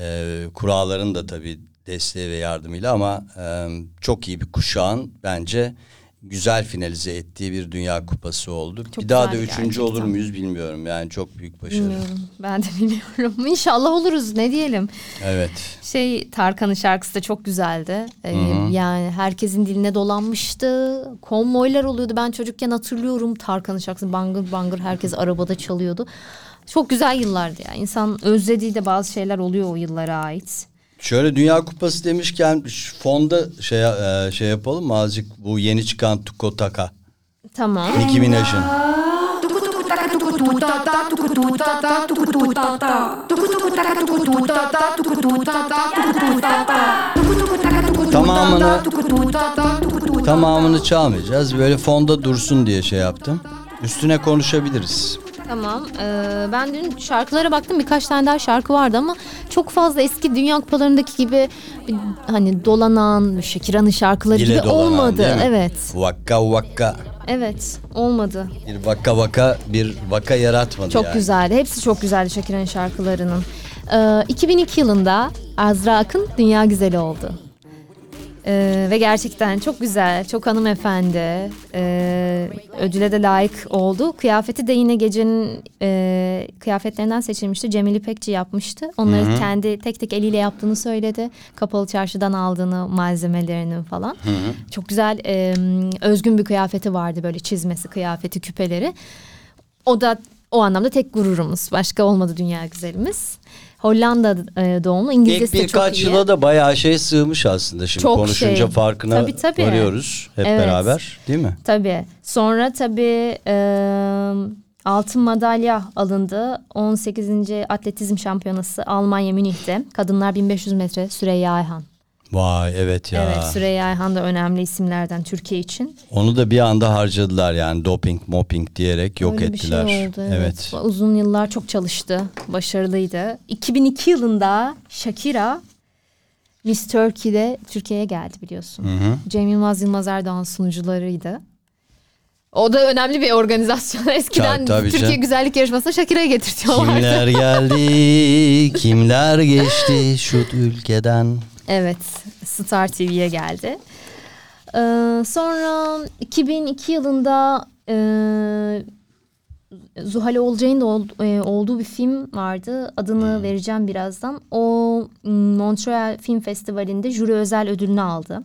e, kuralların da tabii desteği ve yardımıyla ama e, çok iyi bir kuşağın bence güzel finalize ettiği bir Dünya Kupası oldu. Çok bir daha da üçüncü gerçekten. olur muyuz bilmiyorum. Yani çok büyük başarı. Bilmiyorum. Ben de bilmiyorum. *laughs* İnşallah oluruz ne diyelim. Evet. Şey Tarkan'ın şarkısı da çok güzeldi. Ee, yani herkesin diline dolanmıştı. Konvoylar oluyordu. Ben çocukken hatırlıyorum Tarkan'ın şarkısını bangır bangır herkes arabada çalıyordu. Çok güzel yıllardı ya. İnsan özlediği de bazı şeyler oluyor o yıllara ait. Şöyle Dünya Kupası demişken fonda şey e, şey yapalım mı azıcık bu yeni çıkan Tukotaka. Tamam. Nicki Minaj'ın. Tamamını tamamını çalmayacağız. Böyle fonda dursun diye şey yaptım. Üstüne konuşabiliriz. Tamam. Ee, ben dün şarkılara baktım. Birkaç tane daha şarkı vardı ama çok fazla eski Dünya Kupalarındaki gibi bir, hani dolanan Shakira'nın şarkıları Dile gibi dolanan, olmadı. değil mi? Evet. Vakka vakka. Evet. Olmadı. Bir vaka vaka bir vaka yaratmadı Çok yani. güzeldi. Hepsi çok güzeldi Shakira'nın şarkılarının. Ee, 2002 yılında Azra Akın Dünya Güzeli oldu. Ee, ve gerçekten çok güzel, çok hanımefendi. Ee, ödüle de layık oldu. Kıyafeti de yine gecenin e, kıyafetlerinden seçilmişti. Cemil İpekçi yapmıştı. Onları kendi tek tek eliyle yaptığını söyledi. Kapalı çarşıdan aldığını, malzemelerini falan. Çok güzel, e, özgün bir kıyafeti vardı böyle çizmesi, kıyafeti, küpeleri. O da o anlamda tek gururumuz. Başka olmadı dünya güzelimiz. Hollanda e, doğumlu. İngilizcesi İlk de çok birkaç iyi. yıla da bayağı şey sığmış aslında. Şimdi Çok konuşunca şey. farkına Tabii, tabii. varıyoruz hep Evet. beraber değil mi? Tabii. Sonra tabii e, altın madalya alındı. 18. atletizm şampiyonası Almanya Münih'te. Kadınlar 1500 metre Süreyya Ayhan. Vay evet ya. Evet Süreyya Ayhan da önemli isimlerden Türkiye için. Onu da bir anda harcadılar yani doping moping diyerek yok Öyle bir şey ettiler. oldu, evet. Uzun yıllar çok çalıştı. Başarılıydı. 2002 yılında Shakira Miss Turkey'de Türkiye'ye geldi biliyorsun. Cem Yılmaz Yılmaz Erdoğan sunucularıydı. O da önemli bir organizasyon. *laughs* Eskiden Tabii, tabii Türkiye canım. Güzellik Yarışması'na Shakira'ya getirtiyorlardı. Kimler geldi, kimler geçti *laughs* şu ülkeden. Evet, Star TV'ye geldi. Ee, sonra 2002 yılında e, Zuhal Olcay'ın da ol- e, olduğu bir film vardı. Adını vereceğim birazdan. O Montreal Film Festivali'nde jüri özel ödülünü aldı.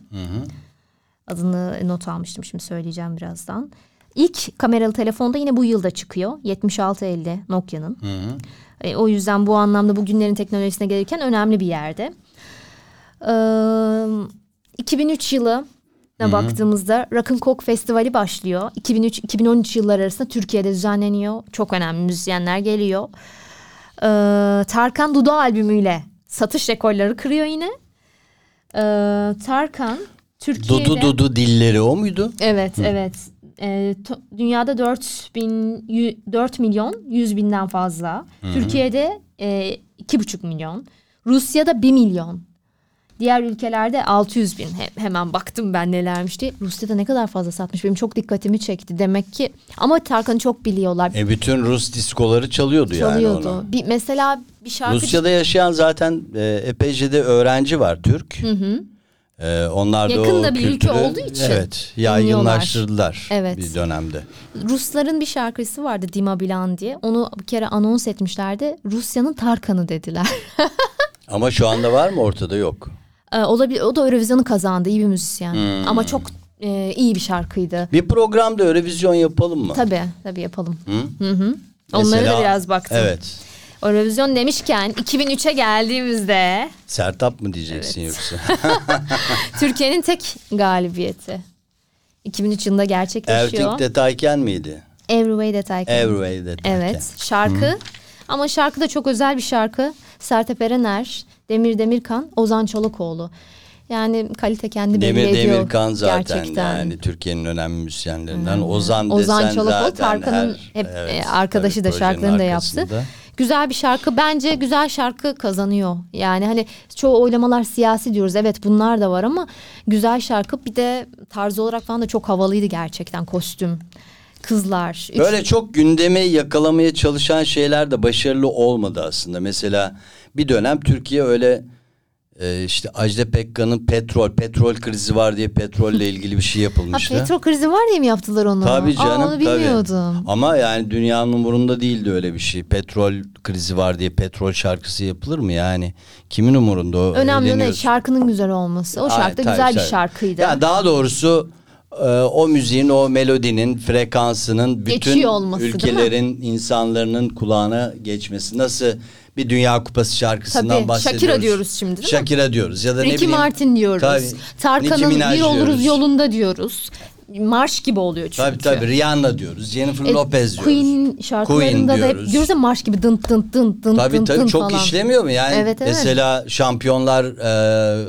Adını not almıştım şimdi söyleyeceğim birazdan. İlk kameralı telefonda yine bu yılda çıkıyor. 7650 Nokia'nın. E, o yüzden bu anlamda bugünlerin teknolojisine gelirken önemli bir yerde. Ee, 2003 yılı baktığımızda Rock'n Coke Festivali başlıyor. 2003-2013 yılları arasında Türkiye'de düzenleniyor. Çok önemli müzisyenler geliyor. Ee, Tarkan Dudu albümüyle satış rekorları kırıyor yine. Ee, Tarkan Türkiye'de... Dudu dudu dilleri o muydu? Evet, evet. Ee, dünyada 4 bin, yü- 4 milyon 100 binden fazla. Türkiye'de e, 2,5 milyon. Rusya'da 1 milyon. Diğer ülkelerde 600 bin. He- hemen baktım ben nelermiş diye. Rusya'da ne kadar fazla satmış benim çok dikkatimi çekti. Demek ki ama Tarkan'ı çok biliyorlar. E bütün Rus diskoları çalıyordu, yani Çalıyordu. onu. Bir, mesela bir şarkı... Rusya'da yaşayan zaten e, epeyce de öğrenci var Türk. E, onlar da Yakında bir ülke kültürü, olduğu için Evet yaygınlaştırdılar Evet. bir dönemde. Rusların bir şarkısı vardı Dima Bilan diye. Onu bir kere anons etmişlerdi. Rusya'nın Tarkan'ı dediler. *laughs* Ama şu anda var mı ortada yok. Ee, olabilir. O da Eurovision'u kazandı. iyi bir müzisyen. Hmm. Ama çok e, iyi bir şarkıydı. Bir programda Eurovision yapalım mı? Tabii, tabii yapalım. Hı? Hı hı. Onlara Mesela- da biraz baktım. Evet. Eurovision demişken 2003'e geldiğimizde Sertap mı diyeceksin yoksa? *laughs* Türkiye'nin tek galibiyeti. 2003 yılında gerçekleşiyor. Erting Detayken miydi? Every Way That I Can. Every Way Detayken. Evet şarkı ama şarkı da çok özel bir şarkı. Sertab Erener, Demir Demirkan, Ozan Çolakoğlu. Yani kalite kendi belli Demir ediyor. Demirkan zaten gerçekten. yani Türkiye'nin önemli müzisyenlerinden. Ozan, Ozan desen Çolakoğlu Tarkan'ın hep evet, e, arkadaşı tabii da şarkılarını da yaptı. arkasında. Güzel bir şarkı bence güzel şarkı kazanıyor. Yani hani çoğu oylamalar siyasi diyoruz. Evet bunlar da var ama güzel şarkı bir de tarz olarak falan da çok havalıydı gerçekten kostüm. Kızlar. üç- Böyle çok gündemi yakalamaya çalışan şeyler de başarılı olmadı aslında. Mesela bir dönem Türkiye öyle e, işte Ajda Pekkan'ın petrol, petrol krizi var diye petrolle ilgili bir şey *laughs* Ha, yapılmıştı. petrol krizi var diye mi yaptılar onu? Tabii canım. Aa, onu tabii. bilmiyordum. Ama yani dünyanın umurunda değildi öyle bir şey. Petrol krizi var diye petrol şarkısı yapılır mı yani? Kimin umurunda o? Önemli Eğleniyorsun. şarkının güzel olması. O şarkı da tabii, güzel bir tabii. şarkıydı. Yani daha doğrusu o müziğin, o melodinin, frekansının bütün Geçiyor olması, mi? ülkelerin insanların kulağına geçmesi. Nasıl bir Dünya Kupası şarkısından Tabii, bahsediyoruz. Shakira diyoruz şimdi, değil mi? Shakira diyoruz ya da ne Ricky bileyim. Martin diyoruz. Tabii, Tarkan'ın bir oluruz diyoruz. yolunda diyoruz. marş gibi oluyor çünkü. Tabii tabii Rihanna diyoruz. Jennifer E, Lopez diyoruz. Queen şarkılarında da hep diyoruz. ya marş gibi dın dın dın dın Tabii dın tabii dın çok falan. işlemiyor mu? Yani Evet, evet. mesela Şampiyonlar e,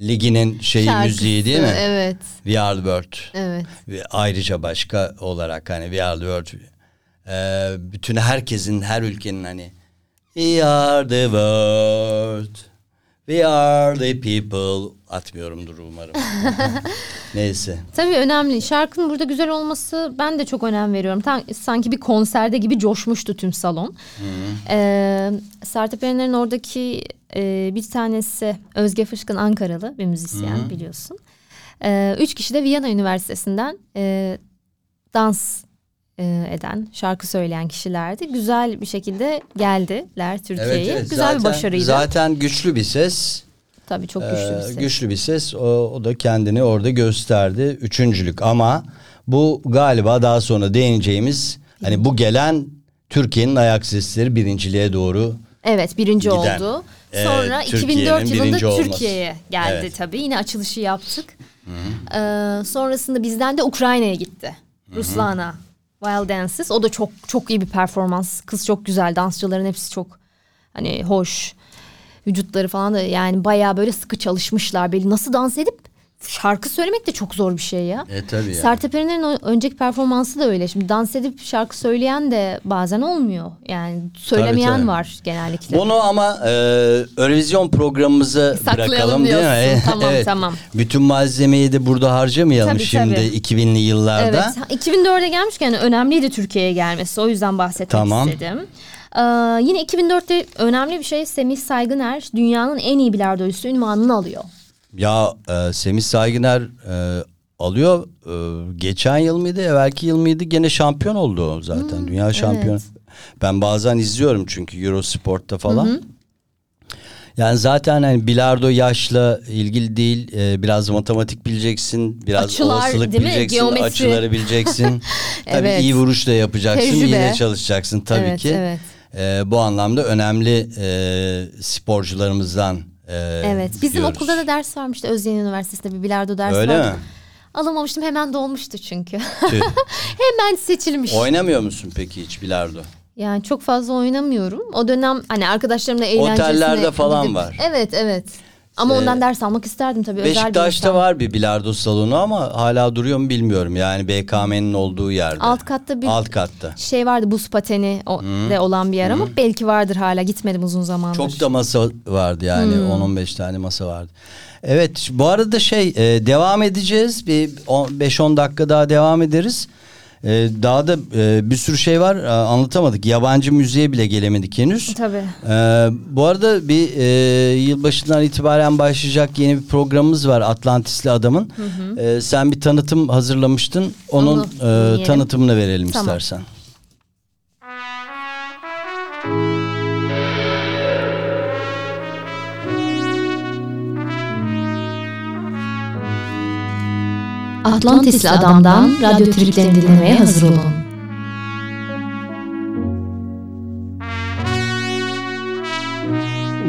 Ligi'nin şeyi Şarkısı, müziği değil mi? Evet. We Are the World. Evet. Ve ayrıca başka olarak hani We Are the World. e, bütün herkesin, her ülkenin hani We are the world. We are the people. Atmıyorumdur umarım. *laughs* Neyse. Tabii önemli. Şarkının burada güzel olması ben de çok önem veriyorum. Tam, sanki bir konserde gibi coşmuştu tüm salon. Ee, Sertab Erener'in oradaki e, bir tanesi Özge Fışkın Ankaralı bir müzisyen biliyorsun. Ee, üç kişi de Viyana Üniversitesi'nden e, dans e, eden, şarkı söyleyen kişilerdi. Güzel bir şekilde geldiler Türkiye'ye. Güzel bir başarıydı. Zaten güçlü bir ses. Tabii çok güçlü bir Ee, ses. güçlü bir ses. O, o da kendini orada gösterdi. Üçüncülük ama bu galiba daha sonra değineceğimiz hani bu gelen Türkiye'nin ayak sesleri birinciliğe doğru Evet birinci Giden. oldu. Ee, Sonra Türkiye'nin 2004 yılında. Türkiye'ye geldi Evet. tabii. Yine açılışı yaptık. Ee, sonrasında bizden de Ukrayna'ya gitti. Ruslana. Wild Dances. O da çok çok iyi bir performans. Kız çok güzel. Dansçıların hepsi çok hani hoş. Vücutları falan da yani bayağı böyle sıkı çalışmışlar. Böyle nasıl dans edip şarkı söylemek de çok zor bir şey ya. E, tabii yani. Sertab Erener'in önceki performansı da öyle. Şimdi dans edip şarkı söyleyen de bazen olmuyor. Yani söylemeyen tabii. var genellikle. Bunu ama e, Eurovision programımızı Saklayalım bırakalım değil mi? diyorsun. Tamam, tamam. Bütün malzemeyi de burada harcamayalım Tabii, şimdi tabii. 2000'li yıllarda. Evet. 2004'e gelmişken önemliydi Türkiye'ye gelmesi. O yüzden bahsetmek Tamam. istedim. Ee, yine 2004'te önemli bir şey Semih Saygıner dünyanın en iyi bilardocusu ünvanını alıyor. Ya e, Semih Saygıner e, alıyor. E, geçen yıl mıydı, evvelki yıl mıydı? Gene şampiyon oldu zaten. Dünya şampiyonu. Ben bazen izliyorum çünkü Eurosport'ta falan. Yani zaten hani bilardo yaşla ilgili değil. E, biraz matematik bileceksin, biraz Açılar, olasılık bileceksin, Geometri. açıları bileceksin. *laughs* Tabii Evet. iyi vuruş da yapacaksın, Tecrübe. yine çalışacaksın tabii Evet, ki. evet. E, bu anlamda önemli e, sporcularımızdan e, Evet. Bizim diyoruz. okulda da ders varmıştı. Özyeğin Üniversitesi'nde bir bilardo dersi Öyle vardı. mi? Alamamıştım hemen dolmuştu çünkü. *laughs* Hemen seçilmiş. Oynamıyor musun peki hiç bilardo? Yani çok fazla oynamıyorum. O dönem hani arkadaşlarımla eğlencesine... Otellerde falan gidip- var. Evet evet. Ama Ee, ondan ders almak isterdim tabii. özel bir Beşiktaş'ta var bir bilardo salonu ama hala duruyor mu bilmiyorum. Yani BKM'nin olduğu yerde. Alt katta bir Alt katta. şey vardı buz pateni o, de olan bir yer ama belki vardır hala gitmedim uzun zamandır. Çok da masa vardı yani Hmm. 10-15 tane masa vardı. Evet bu arada şey e, devam edeceğiz bir on- 5-10 dakika daha devam ederiz. E, daha da e, bir sürü şey var e, anlatamadık. Yabancı müziğe bile gelemedik henüz. Tabii. E, bu arada bir e, yılbaşından itibaren başlayacak yeni bir programımız var Atlantisli Adam'ın. E, sen bir tanıtım hazırlamıştın. Onun Onu e, dinleyelim. tanıtımını verelim Tamam. istersen. Atlantisli Adam'dan radyo triplerini dinlemeye hazır olun.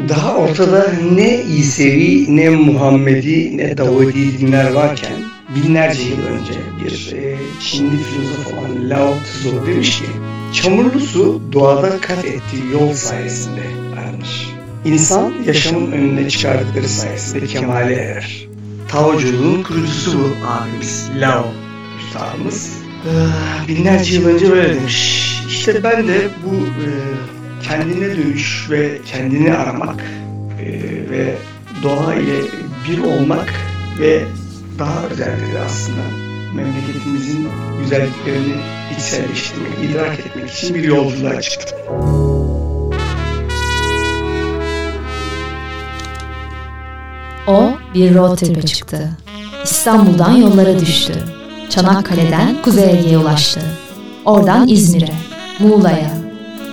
Daha ortada ne İsevi, ne Muhammedi, ne Davudi dinler varken binlerce yıl önce bir e, Çinli filozof olan Lao Tzu demiş ki çamurlu su doğada kat ettiği yol sayesinde aranır. İnsan yaşamın önüne çıkardıkları sayesinde kemale erer. Taoculuğun kurucusu bu abimiz Lao üstadımız. Ee, binlerce yıl önce böyle demiş. İşte ben de bu e, kendine dönüş ve kendini aramak e, ve doğa ile bir olmak ve daha özellikle aslında memleketimizin güzelliklerini içselleştirmek, idrak etmek için bir yolculuğa çıktım. Bir road trip'e çıktı. İstanbul'dan yollara düştü. Çanakkale'den Kuzey Ege'ye ulaştı. Oradan İzmir'e, Muğla'ya,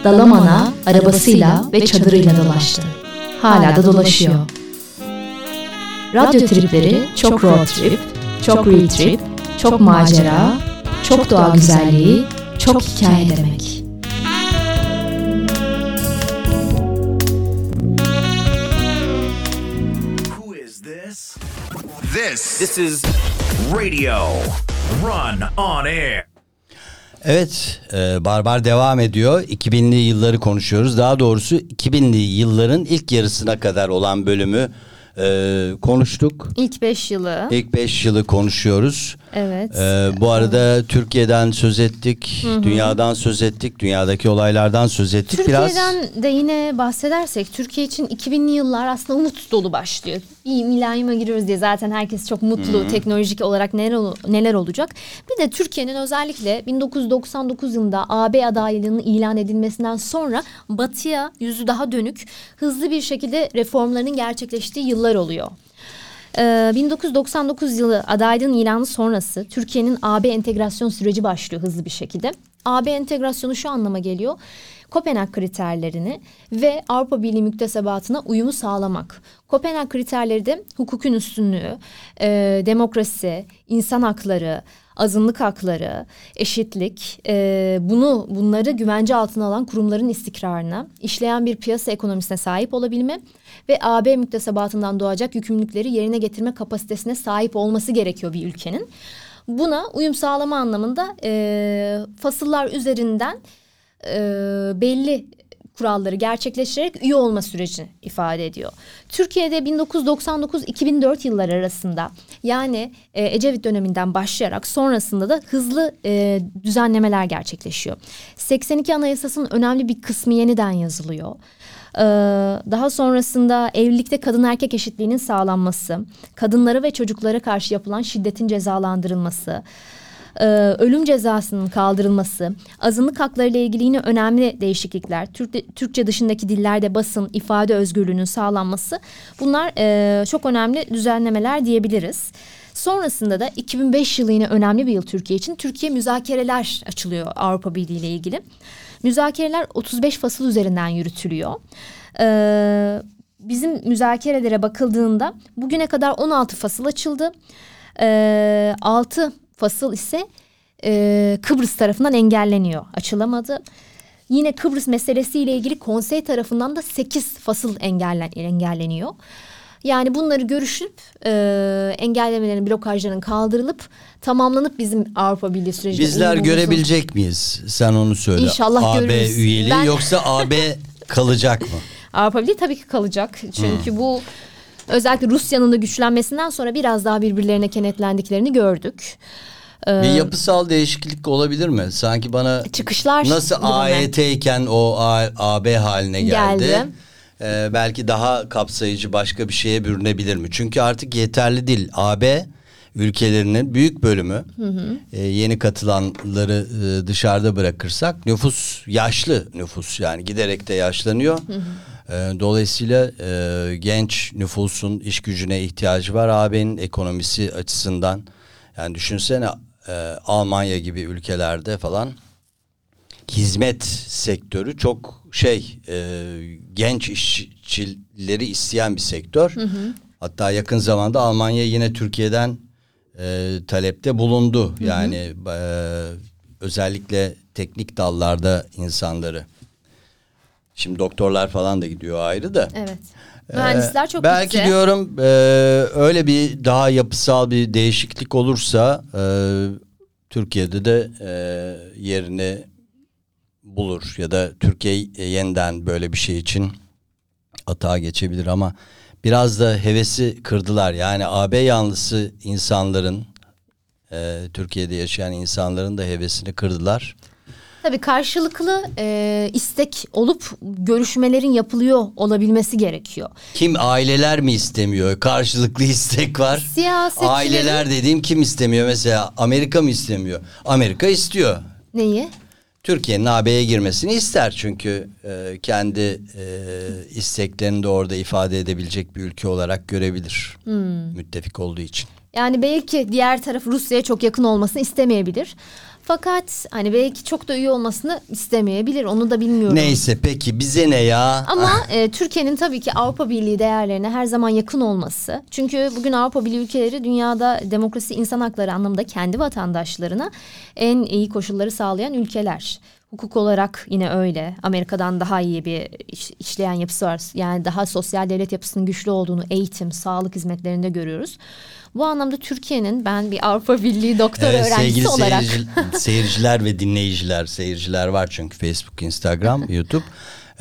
Dalaman'a arabasıyla ve çadırıyla dolaştı. Hala da dolaşıyor. Radyo tripleri çok road trip, çok real trip, çok macera, çok doğa güzelliği, çok hikaye demek. This is Radio Run on air. Evet, e, Barbar devam ediyor. 2000'li yılları konuşuyoruz. Daha doğrusu 2000'li yılların ilk yarısına kadar olan bölümü e, konuştuk. İlk beş yılı. İlk 5 yılı konuşuyoruz. Evet. E, bu arada Türkiye'den söz ettik, dünyadan söz ettik, dünyadaki olaylardan söz ettik. Biraz Türkiye'den de yine bahsedersek Türkiye için 2000'li yıllar aslında umut dolu başlıyor. Bir milenyuma giriyoruz diye zaten herkes çok mutlu teknolojik olarak neler, neler olacak. Bir de Türkiye'nin özellikle 1999 yılında AB adaylığının ilan edilmesinden sonra batıya yüzü daha dönük hızlı bir şekilde reformların gerçekleştiği yıllar oluyor. Ee, 1999 yılı adaylığın ilanı sonrası Türkiye'nin AB entegrasyon süreci başlıyor hızlı bir şekilde. AB entegrasyonu şu anlama geliyor. Kopenhag kriterlerini ve Avrupa Birliği müktesebatına uyumu sağlamak. Kopenhag kriterleri de hukukun üstünlüğü, e, demokrasi, insan hakları, azınlık hakları, eşitlik, e, bunu bunları güvence altına alan kurumların istikrarına, işleyen bir piyasa ekonomisine sahip olabilme ve AB müktesebatından doğacak yükümlülükleri yerine getirme kapasitesine sahip olması gerekiyor bir ülkenin. Buna uyum sağlama anlamında e, fasıllar üzerinden e, belli kuralları gerçekleştirerek üye olma sürecini ifade ediyor. Türkiye'de 1999-2004 yılları arasında yani e, Ecevit döneminden başlayarak sonrasında da hızlı e, düzenlemeler gerçekleşiyor. 82 Anayasası'nın önemli bir kısmı yeniden yazılıyor. Ee, daha sonrasında evlilikte kadın erkek eşitliğinin sağlanması, kadınlara ve çocuklara karşı yapılan şiddetin cezalandırılması, e, ölüm cezasının kaldırılması, azınlık hakları ile ilgili yine önemli değişiklikler, Türk, Türkçe dışındaki dillerde basın, ifade özgürlüğünün sağlanması bunlar e, çok önemli düzenlemeler diyebiliriz. Sonrasında da 2005 yılı yine önemli bir yıl Türkiye için. Türkiye müzakereler açılıyor Avrupa Birliği ile ilgili. Müzakereler 35 fasıl üzerinden yürütülüyor. Ee, bizim müzakerelere bakıldığında bugüne kadar 16 fasıl açıldı. Ee, 6 fasıl ise e, Kıbrıs tarafından engelleniyor, açılamadı. Yine Kıbrıs meselesiyle ilgili konsey tarafından da 8 fasıl engellen, engelleniyor. Yani bunları görüşüp e, engellemelerin, blokajların kaldırılıp tamamlanıp bizim Avrupa Birliği sürecine bizler görebilecek miyiz? Sen onu söyle. İnşallah AB görürüz. üyeliği Ben- yoksa AB *laughs* kalacak mı? Avrupa Birliği tabii ki kalacak. Çünkü bu özellikle Rusya'nın da güçlenmesinden sonra biraz daha birbirlerine kenetlendiklerini gördük. Ee, Bir yapısal değişiklik olabilir mi? Sanki bana Çıkışlar nasıl? AYT iken o A- AB haline geldi. Geldi. Ee, belki daha kapsayıcı başka bir şeye bürünebilir mi? Çünkü artık yeterli değil. AB ülkelerinin büyük bölümü e, yeni katılanları e, dışarıda bırakırsak nüfus yaşlı nüfus yani giderek de yaşlanıyor. E, dolayısıyla e, genç nüfusun iş gücüne ihtiyacı var AB'nin ekonomisi açısından. Yani düşünsene e, Almanya gibi ülkelerde falan hizmet sektörü çok şey e, genç işçileri isteyen bir sektör. Hatta yakın zamanda Almanya yine Türkiye'den e, talepte bulundu. Yani e, özellikle teknik dallarda insanları. Şimdi doktorlar falan da gidiyor ayrı da. Evet. Mühendisler çok Ee, Belki gitti. diyorum e, öyle bir daha yapısal bir değişiklik olursa e, Türkiye'de de e, yerini bulur ya da Türkiye yeniden böyle bir şey için atağa geçebilir ama biraz da hevesi kırdılar. Yani AB yanlısı insanların e, Türkiye'de yaşayan insanların da hevesini kırdılar. Tabii karşılıklı e, istek olup görüşmelerin yapılıyor olabilmesi gerekiyor. Kim aileler mi istemiyor? Karşılıklı istek var. Siyasetçilerin- Aileler dediğim kim istemiyor? Mesela Amerika mı istemiyor? Amerika istiyor. Neyi? Türkiye'nin AB'ye girmesini ister çünkü e, kendi e, isteklerini de orada ifade edebilecek bir ülke olarak görebilir. Müttefik olduğu için. Yani belki diğer taraf Rusya'ya çok yakın olmasını istemeyebilir. Fakat hani belki çok da üye olmasını istemeyebilir. Onu da bilmiyorum. Neyse peki bize ne ya? Ama e, Türkiye'nin tabii ki Avrupa Birliği değerlerine her zaman yakın olması. Çünkü bugün Avrupa Birliği ülkeleri dünyada demokrasi, insan hakları anlamında kendi vatandaşlarına en iyi koşulları sağlayan ülkeler. Hukuk olarak yine öyle. Amerika'dan daha iyi bir iş- işleyen yapısı var. Yani daha sosyal devlet yapısının güçlü olduğunu eğitim, sağlık hizmetlerinde görüyoruz. Bu anlamda Türkiye'nin ben bir Avrupa Birliği doktor Evet, öğrencisi sevgili olarak seyirci- *laughs* seyirciler ve dinleyiciler, seyirciler var çünkü Facebook, Instagram, YouTube.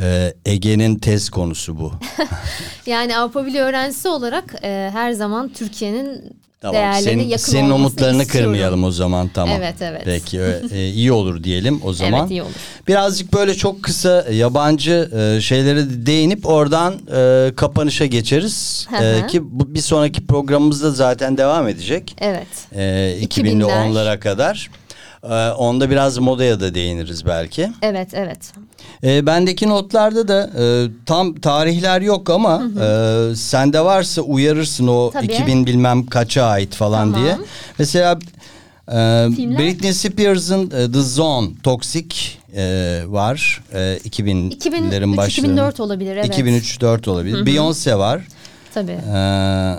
Ee, Ege'nin tez konusu bu. *laughs* yani Avrupa Birliği öğrencisi olarak e, her zaman Türkiye'nin Tamam. Senin, yakın senin umutlarını istiyorum. kırmayalım o zaman tamam. Evet, evet. Peki e, iyi olur diyelim o zaman. Evet iyi olur. Birazcık böyle çok kısa yabancı e, şeylere de değinip oradan e, kapanışa geçeriz. E, ki bu, bir sonraki programımızda zaten devam edecek. Evet. E, 2000'ler. 2000'li onlara kadar. E, onda biraz modaya da değiniriz belki. Evet evet. E, bendeki notlarda da e, tam tarihler yok ama e, sende varsa uyarırsın o Tabii. 2000 bilmem kaça ait falan Tamam. diye. Mesela e, Filmler? Britney Spears'ın e, The Zone Toxic e, var. E, 2000'lerin 2003, başları. 2004 olabilir, evet. 2003-4 olabilir. Beyoncé var. Tabii. E,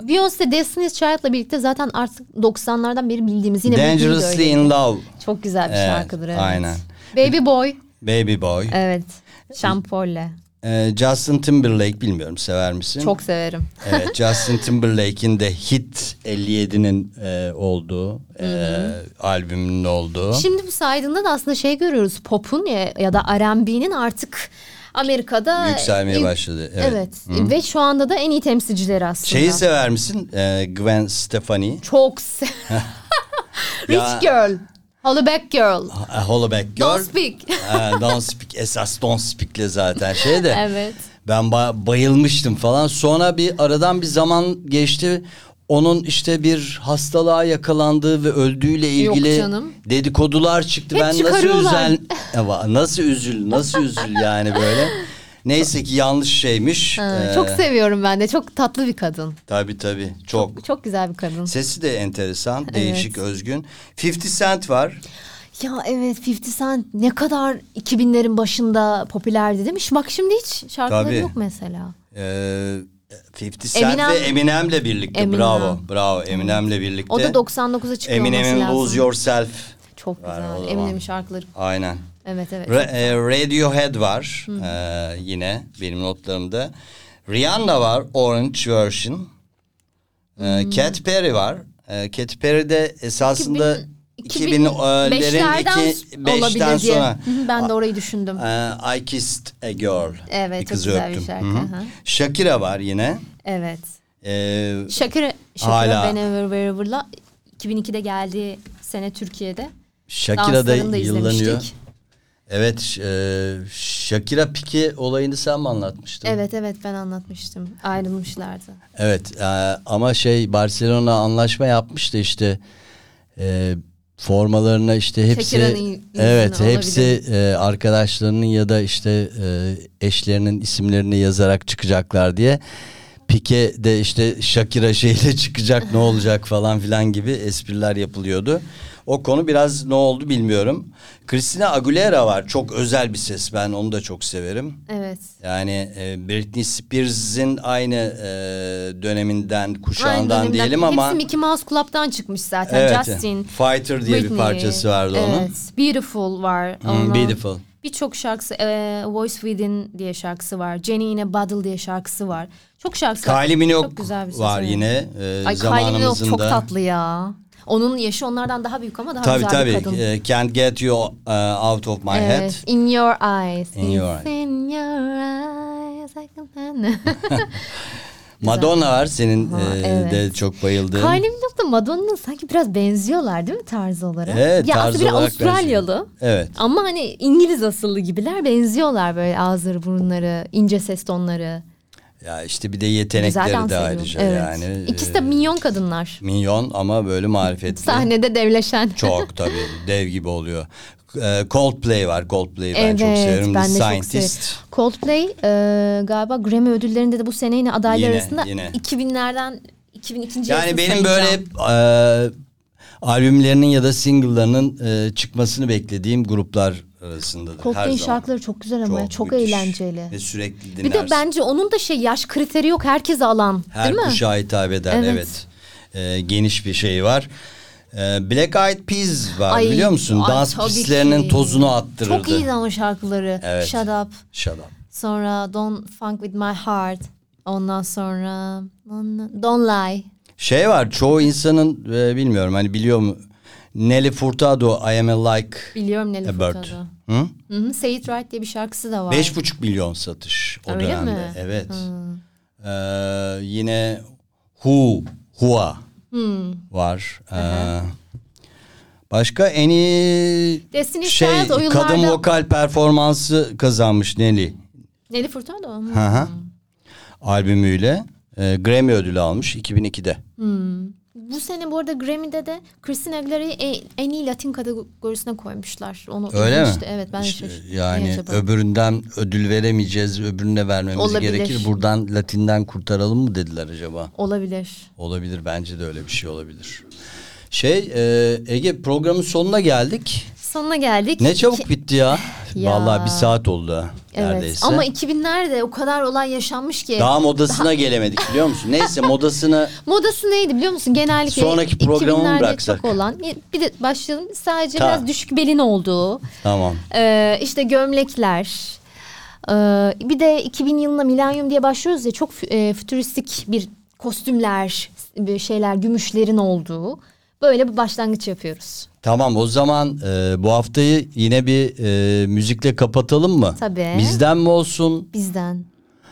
Beyoncé Destiny's Child'la birlikte zaten artık 90'lardan beri bildiğimiz yine Dangerously in Love. Çok güzel bir Evet, şarkıdır evet. aynen. Baby Boy. Baby Boy. Evet. Şampol'le. E, Justin Timberlake bilmiyorum sever misin? Çok severim. Evet *laughs* Justin Timberlake'in de Hit 57'nin e, olduğu e, albümünün olduğu. Şimdi bu saydığında da aslında şey görüyoruz. Pop'un ya, ya da R&B'nin artık Amerika'da Yükselmeye başladı, evet. Evet. Ve şu anda da en iyi temsilcileri aslında. Şeyi sever misin? E, Gwen Stefani. Çok se *laughs* Rich Girl. Hollaback Girl. Hollaback Girl. Don't Speak. Don't Speak. Esas Don't Speak'le zaten şey de. *laughs* Evet. Ben ba- bayılmıştım falan. Sonra bir aradan bir zaman geçti. Onun işte bir hastalığa yakalandığı ve öldüğüyle ilgili canım. dedikodular çıktı. Hep ben nasıl Ama *laughs* nasıl üzül nasıl üzül yani böyle. Neyse ki yanlış şeymiş. Ha, Ee, çok seviyorum ben de. Çok tatlı bir kadın. Tabii tabii. Çok. Çok güzel bir kadın. Sesi de enteresan, değişik, özgün. 50 Cent var. Ya evet 50 Cent ne kadar 2000'lerin başında popülerdi değil mi? Bak şimdi hiç şarkıları Tabii. yok mesela. Ee, 50 Cent Eminem- ve Eminem'le birlikte. Eminem. Bravo. Bravo. Eminem'le birlikte. O da 99'a çıkıyor Eminem'in. Lose Yourself. Çok güzel. Eminem'in şarkıları. Aynen. Evet evet. Ra- e, Radiohead var ee, yine benim notlarımda. Rihanna var Orange Version. Ee, Katy Perry var. Ee, Katy Perry de esasında 2000 2000'lerin 2005'lerden iki, beşten olabilir diye. sonra. Hı hı, Ben de orayı düşündüm. I Kissed a Girl. Evet, bir çok kızı güzel bir öptüm. şarkı, Hı hı. Shakira var yine. Evet. Ee, Shakira, Shakira Hala. Whenever Wherever'la 2002'de geldiği sene Türkiye'de. Shakira da yıllanıyor. Evet, e, Shakira Pique olayını sen mi anlatmıştın? Evet evet ben anlatmıştım. Ayrılmışlardı. Evet, e, ama şey Barcelona anlaşma yapmıştı işte e, formalarına işte hepsi evet olabilir. hepsi e, arkadaşlarının ya da işte e, eşlerinin isimlerini yazarak çıkacaklar diye. Pike de işte Shakira şeyle *laughs* çıkacak ne olacak falan filan gibi espriler yapılıyordu. O konu biraz ne oldu bilmiyorum. Christina Aguilera var. Çok özel bir ses. Ben onu da çok severim. Evet. Yani e, Britney Spears'in aynı e, döneminden, kuşağından Aynı diyelim ama Hepsi Mickey Mouse Club'dan çıkmış zaten. evet, Justin, Fighter diye bir Britney, parçası vardı evet. onun. Beautiful var. Hmm, Beautiful. Birçok şarkısı, e, Voice Within diye şarkısı var. Jenny in a Bottle diye şarkısı var. Çok şarkısı var. Kylie Minogue Çok güzel bir var evet. yine e, Ay Kylie Minogue çok tatlı ya. Onun yaşı onlardan daha büyük ama daha Tabii güzel tabii. bir kadın. E, Can't Get You uh, Out of My Head. Evet. In your eyes. In your It's in your eyes. I can- *laughs* Madonna var senin Ha, e, evet. de çok bayıldığın. Kylie Minogue da Madonna'nın sanki biraz benziyorlar değil mi tarz olarak? Evet, ya tarz aslında bir olarak Avustralyalı. benziyor. Evet. Ama hani İngiliz asıllı gibiler benziyorlar böyle ağızları burunları ince ses tonları. Ya işte bir de yetenekleri de ediyor. ayrıca evet. yani. İkisi e, de minyon kadınlar. Minyon ama böyle marifetli. Sahnede devleşen. *laughs* Çok tabii dev gibi oluyor. E, Coldplay var. Coldplay'i ben evet çok severim. ben de çok Scientist. severim. Coldplay e, galiba Grammy ödüllerinde de bu sene yine adaylar Yine, arasında yine. 2000'lerden 2002. Yani benim böyle sayacağım. hep e, albümlerinin ya da single'larının e, çıkmasını beklediğim gruplar arasındadır her zaman. şarkıları çok güzel ama çok müthiş eğlenceli. Ve sürekli dinlersin. Bir de bence onun da şey yaş kriteri yok herkese alan Her değil mi? kuşağa hitap eder evet. Evet. E, geniş bir şey var. Ee, Black Eyed Peas var Ay, biliyor musun? ay, Dans pistlerinin ki. tozunu attırırdı. Çok iyiydi ama şarkıları. Evet. Shut Up. Shut up. Sonra Don't Funk With My Heart. Ondan sonra Don't Lie. Şey var çoğu insanın e, bilmiyorum hani biliyor mu? Nelly Furtado I Am A Like Biliyorum Nelly A Bird. Furtado. Hı? Hı hı, Say It Right diye bir şarkısı da var. Beş buçuk milyon satış o Öyle dönemde. mi? Evet. Ee, yine Who, Hua var. Ee, başka en iyi Destiny's şey Child o yıllarda- kadın vokal performansı kazanmış Nelly. Nelly Furtado. Hı. Hı hı. Albümüyle e, Grammy ödülü almış 2002'de. Bu sene bu arada Grammy'de de Christina Aguilera'yı en, iyi Latin kategorisine koymuşlar. Onu Öyle mi? işte, Evet ben İşte şaşırdım. yani acaba? öbüründen ödül veremeyeceğiz, öbürüne vermemiz Olabilir. gerekir. Buradan Latin'den kurtaralım mı dediler acaba? Olabilir. Olabilir bence de öyle bir şey olabilir. Şey e, Ege programın sonuna geldik. Sonuna geldik. Ne çabuk İki- bitti ya. *sighs* Ya. Vallahi bir saat oldu Evet. neredeyse. Ama 2000'lerde o kadar olay yaşanmış ki. Daha modasına gelemedik biliyor musun? *laughs* Neyse modasını *laughs* Modası neydi biliyor musun? Genellikle Sonraki programı mı 2000'lerde bıraksak? çok olan. Bir de başlayalım. Sadece Tamam. biraz düşük belin olduğu. tamam. Ee, işte gömlekler. Ee, bir de 2000 yılında milenyum diye başlıyoruz ya çok e, fütüristik bir kostümler, şeyler, gümüşlerin olduğu. Böyle bir başlangıç yapıyoruz. Tamam o zaman e, bu haftayı yine bir e, müzikle kapatalım mı? Tabii. Bizden mi olsun? Bizden,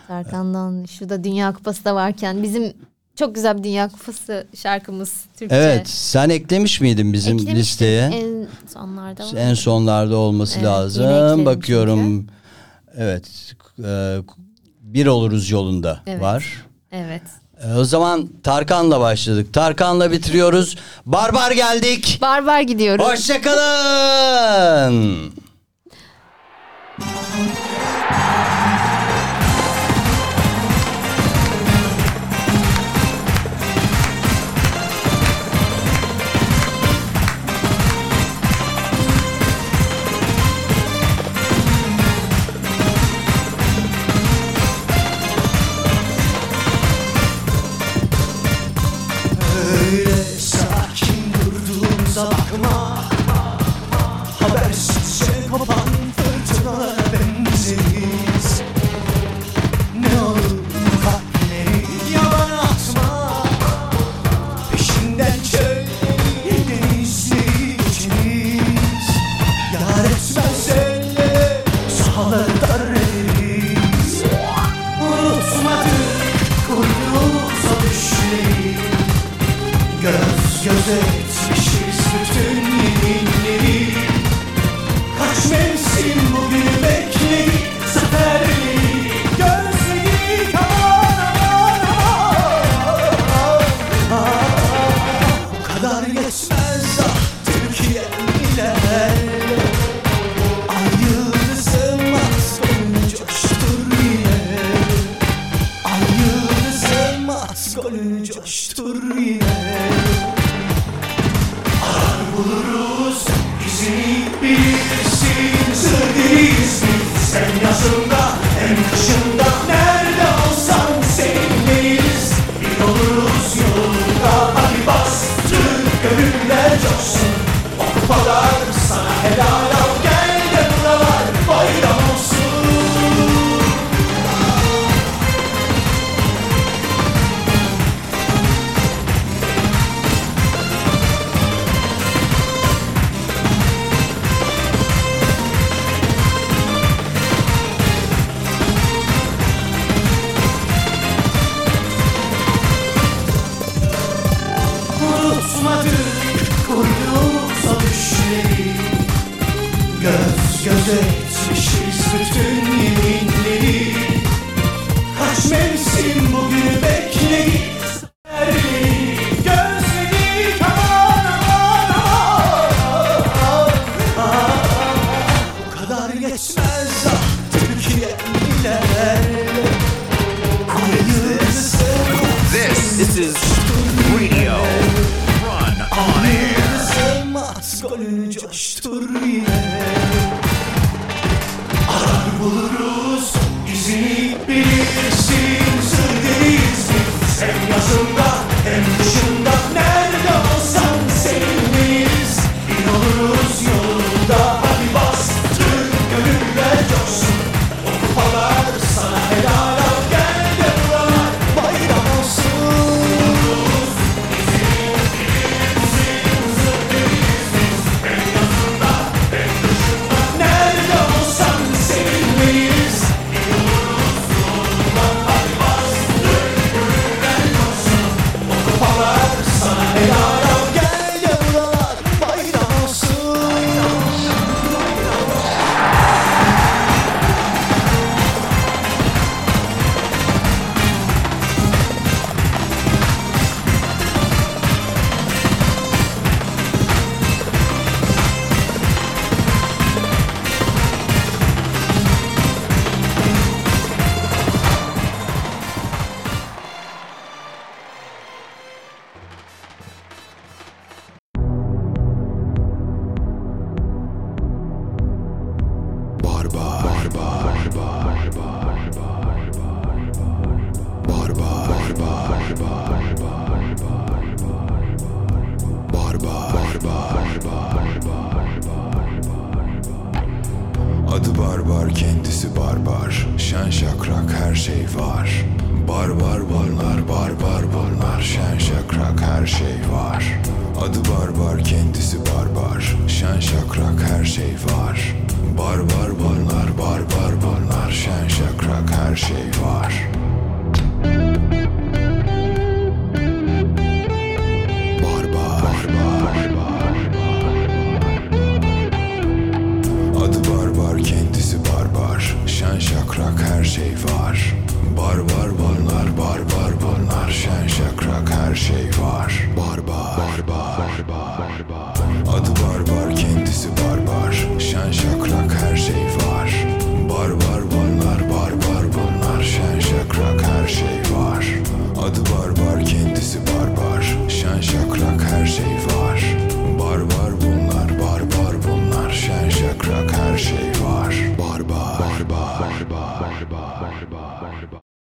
Tarkan'dan, şurada Dünya Kupası da varken bizim çok güzel bir Dünya Kupası şarkımız Türkçe. Evet sen eklemiş miydin bizim Eklemiştim. listeye? En sonlarda var. En sonlarda olması Evet, lazım. Bakıyorum. Evet. e, bir oluruz yolunda Evet. var. Evet. E, o zaman Tarkan'la başladık. Tarkan'la bitiriyoruz. Barbar geldik. Barbar gidiyoruz. Hoşçakalın.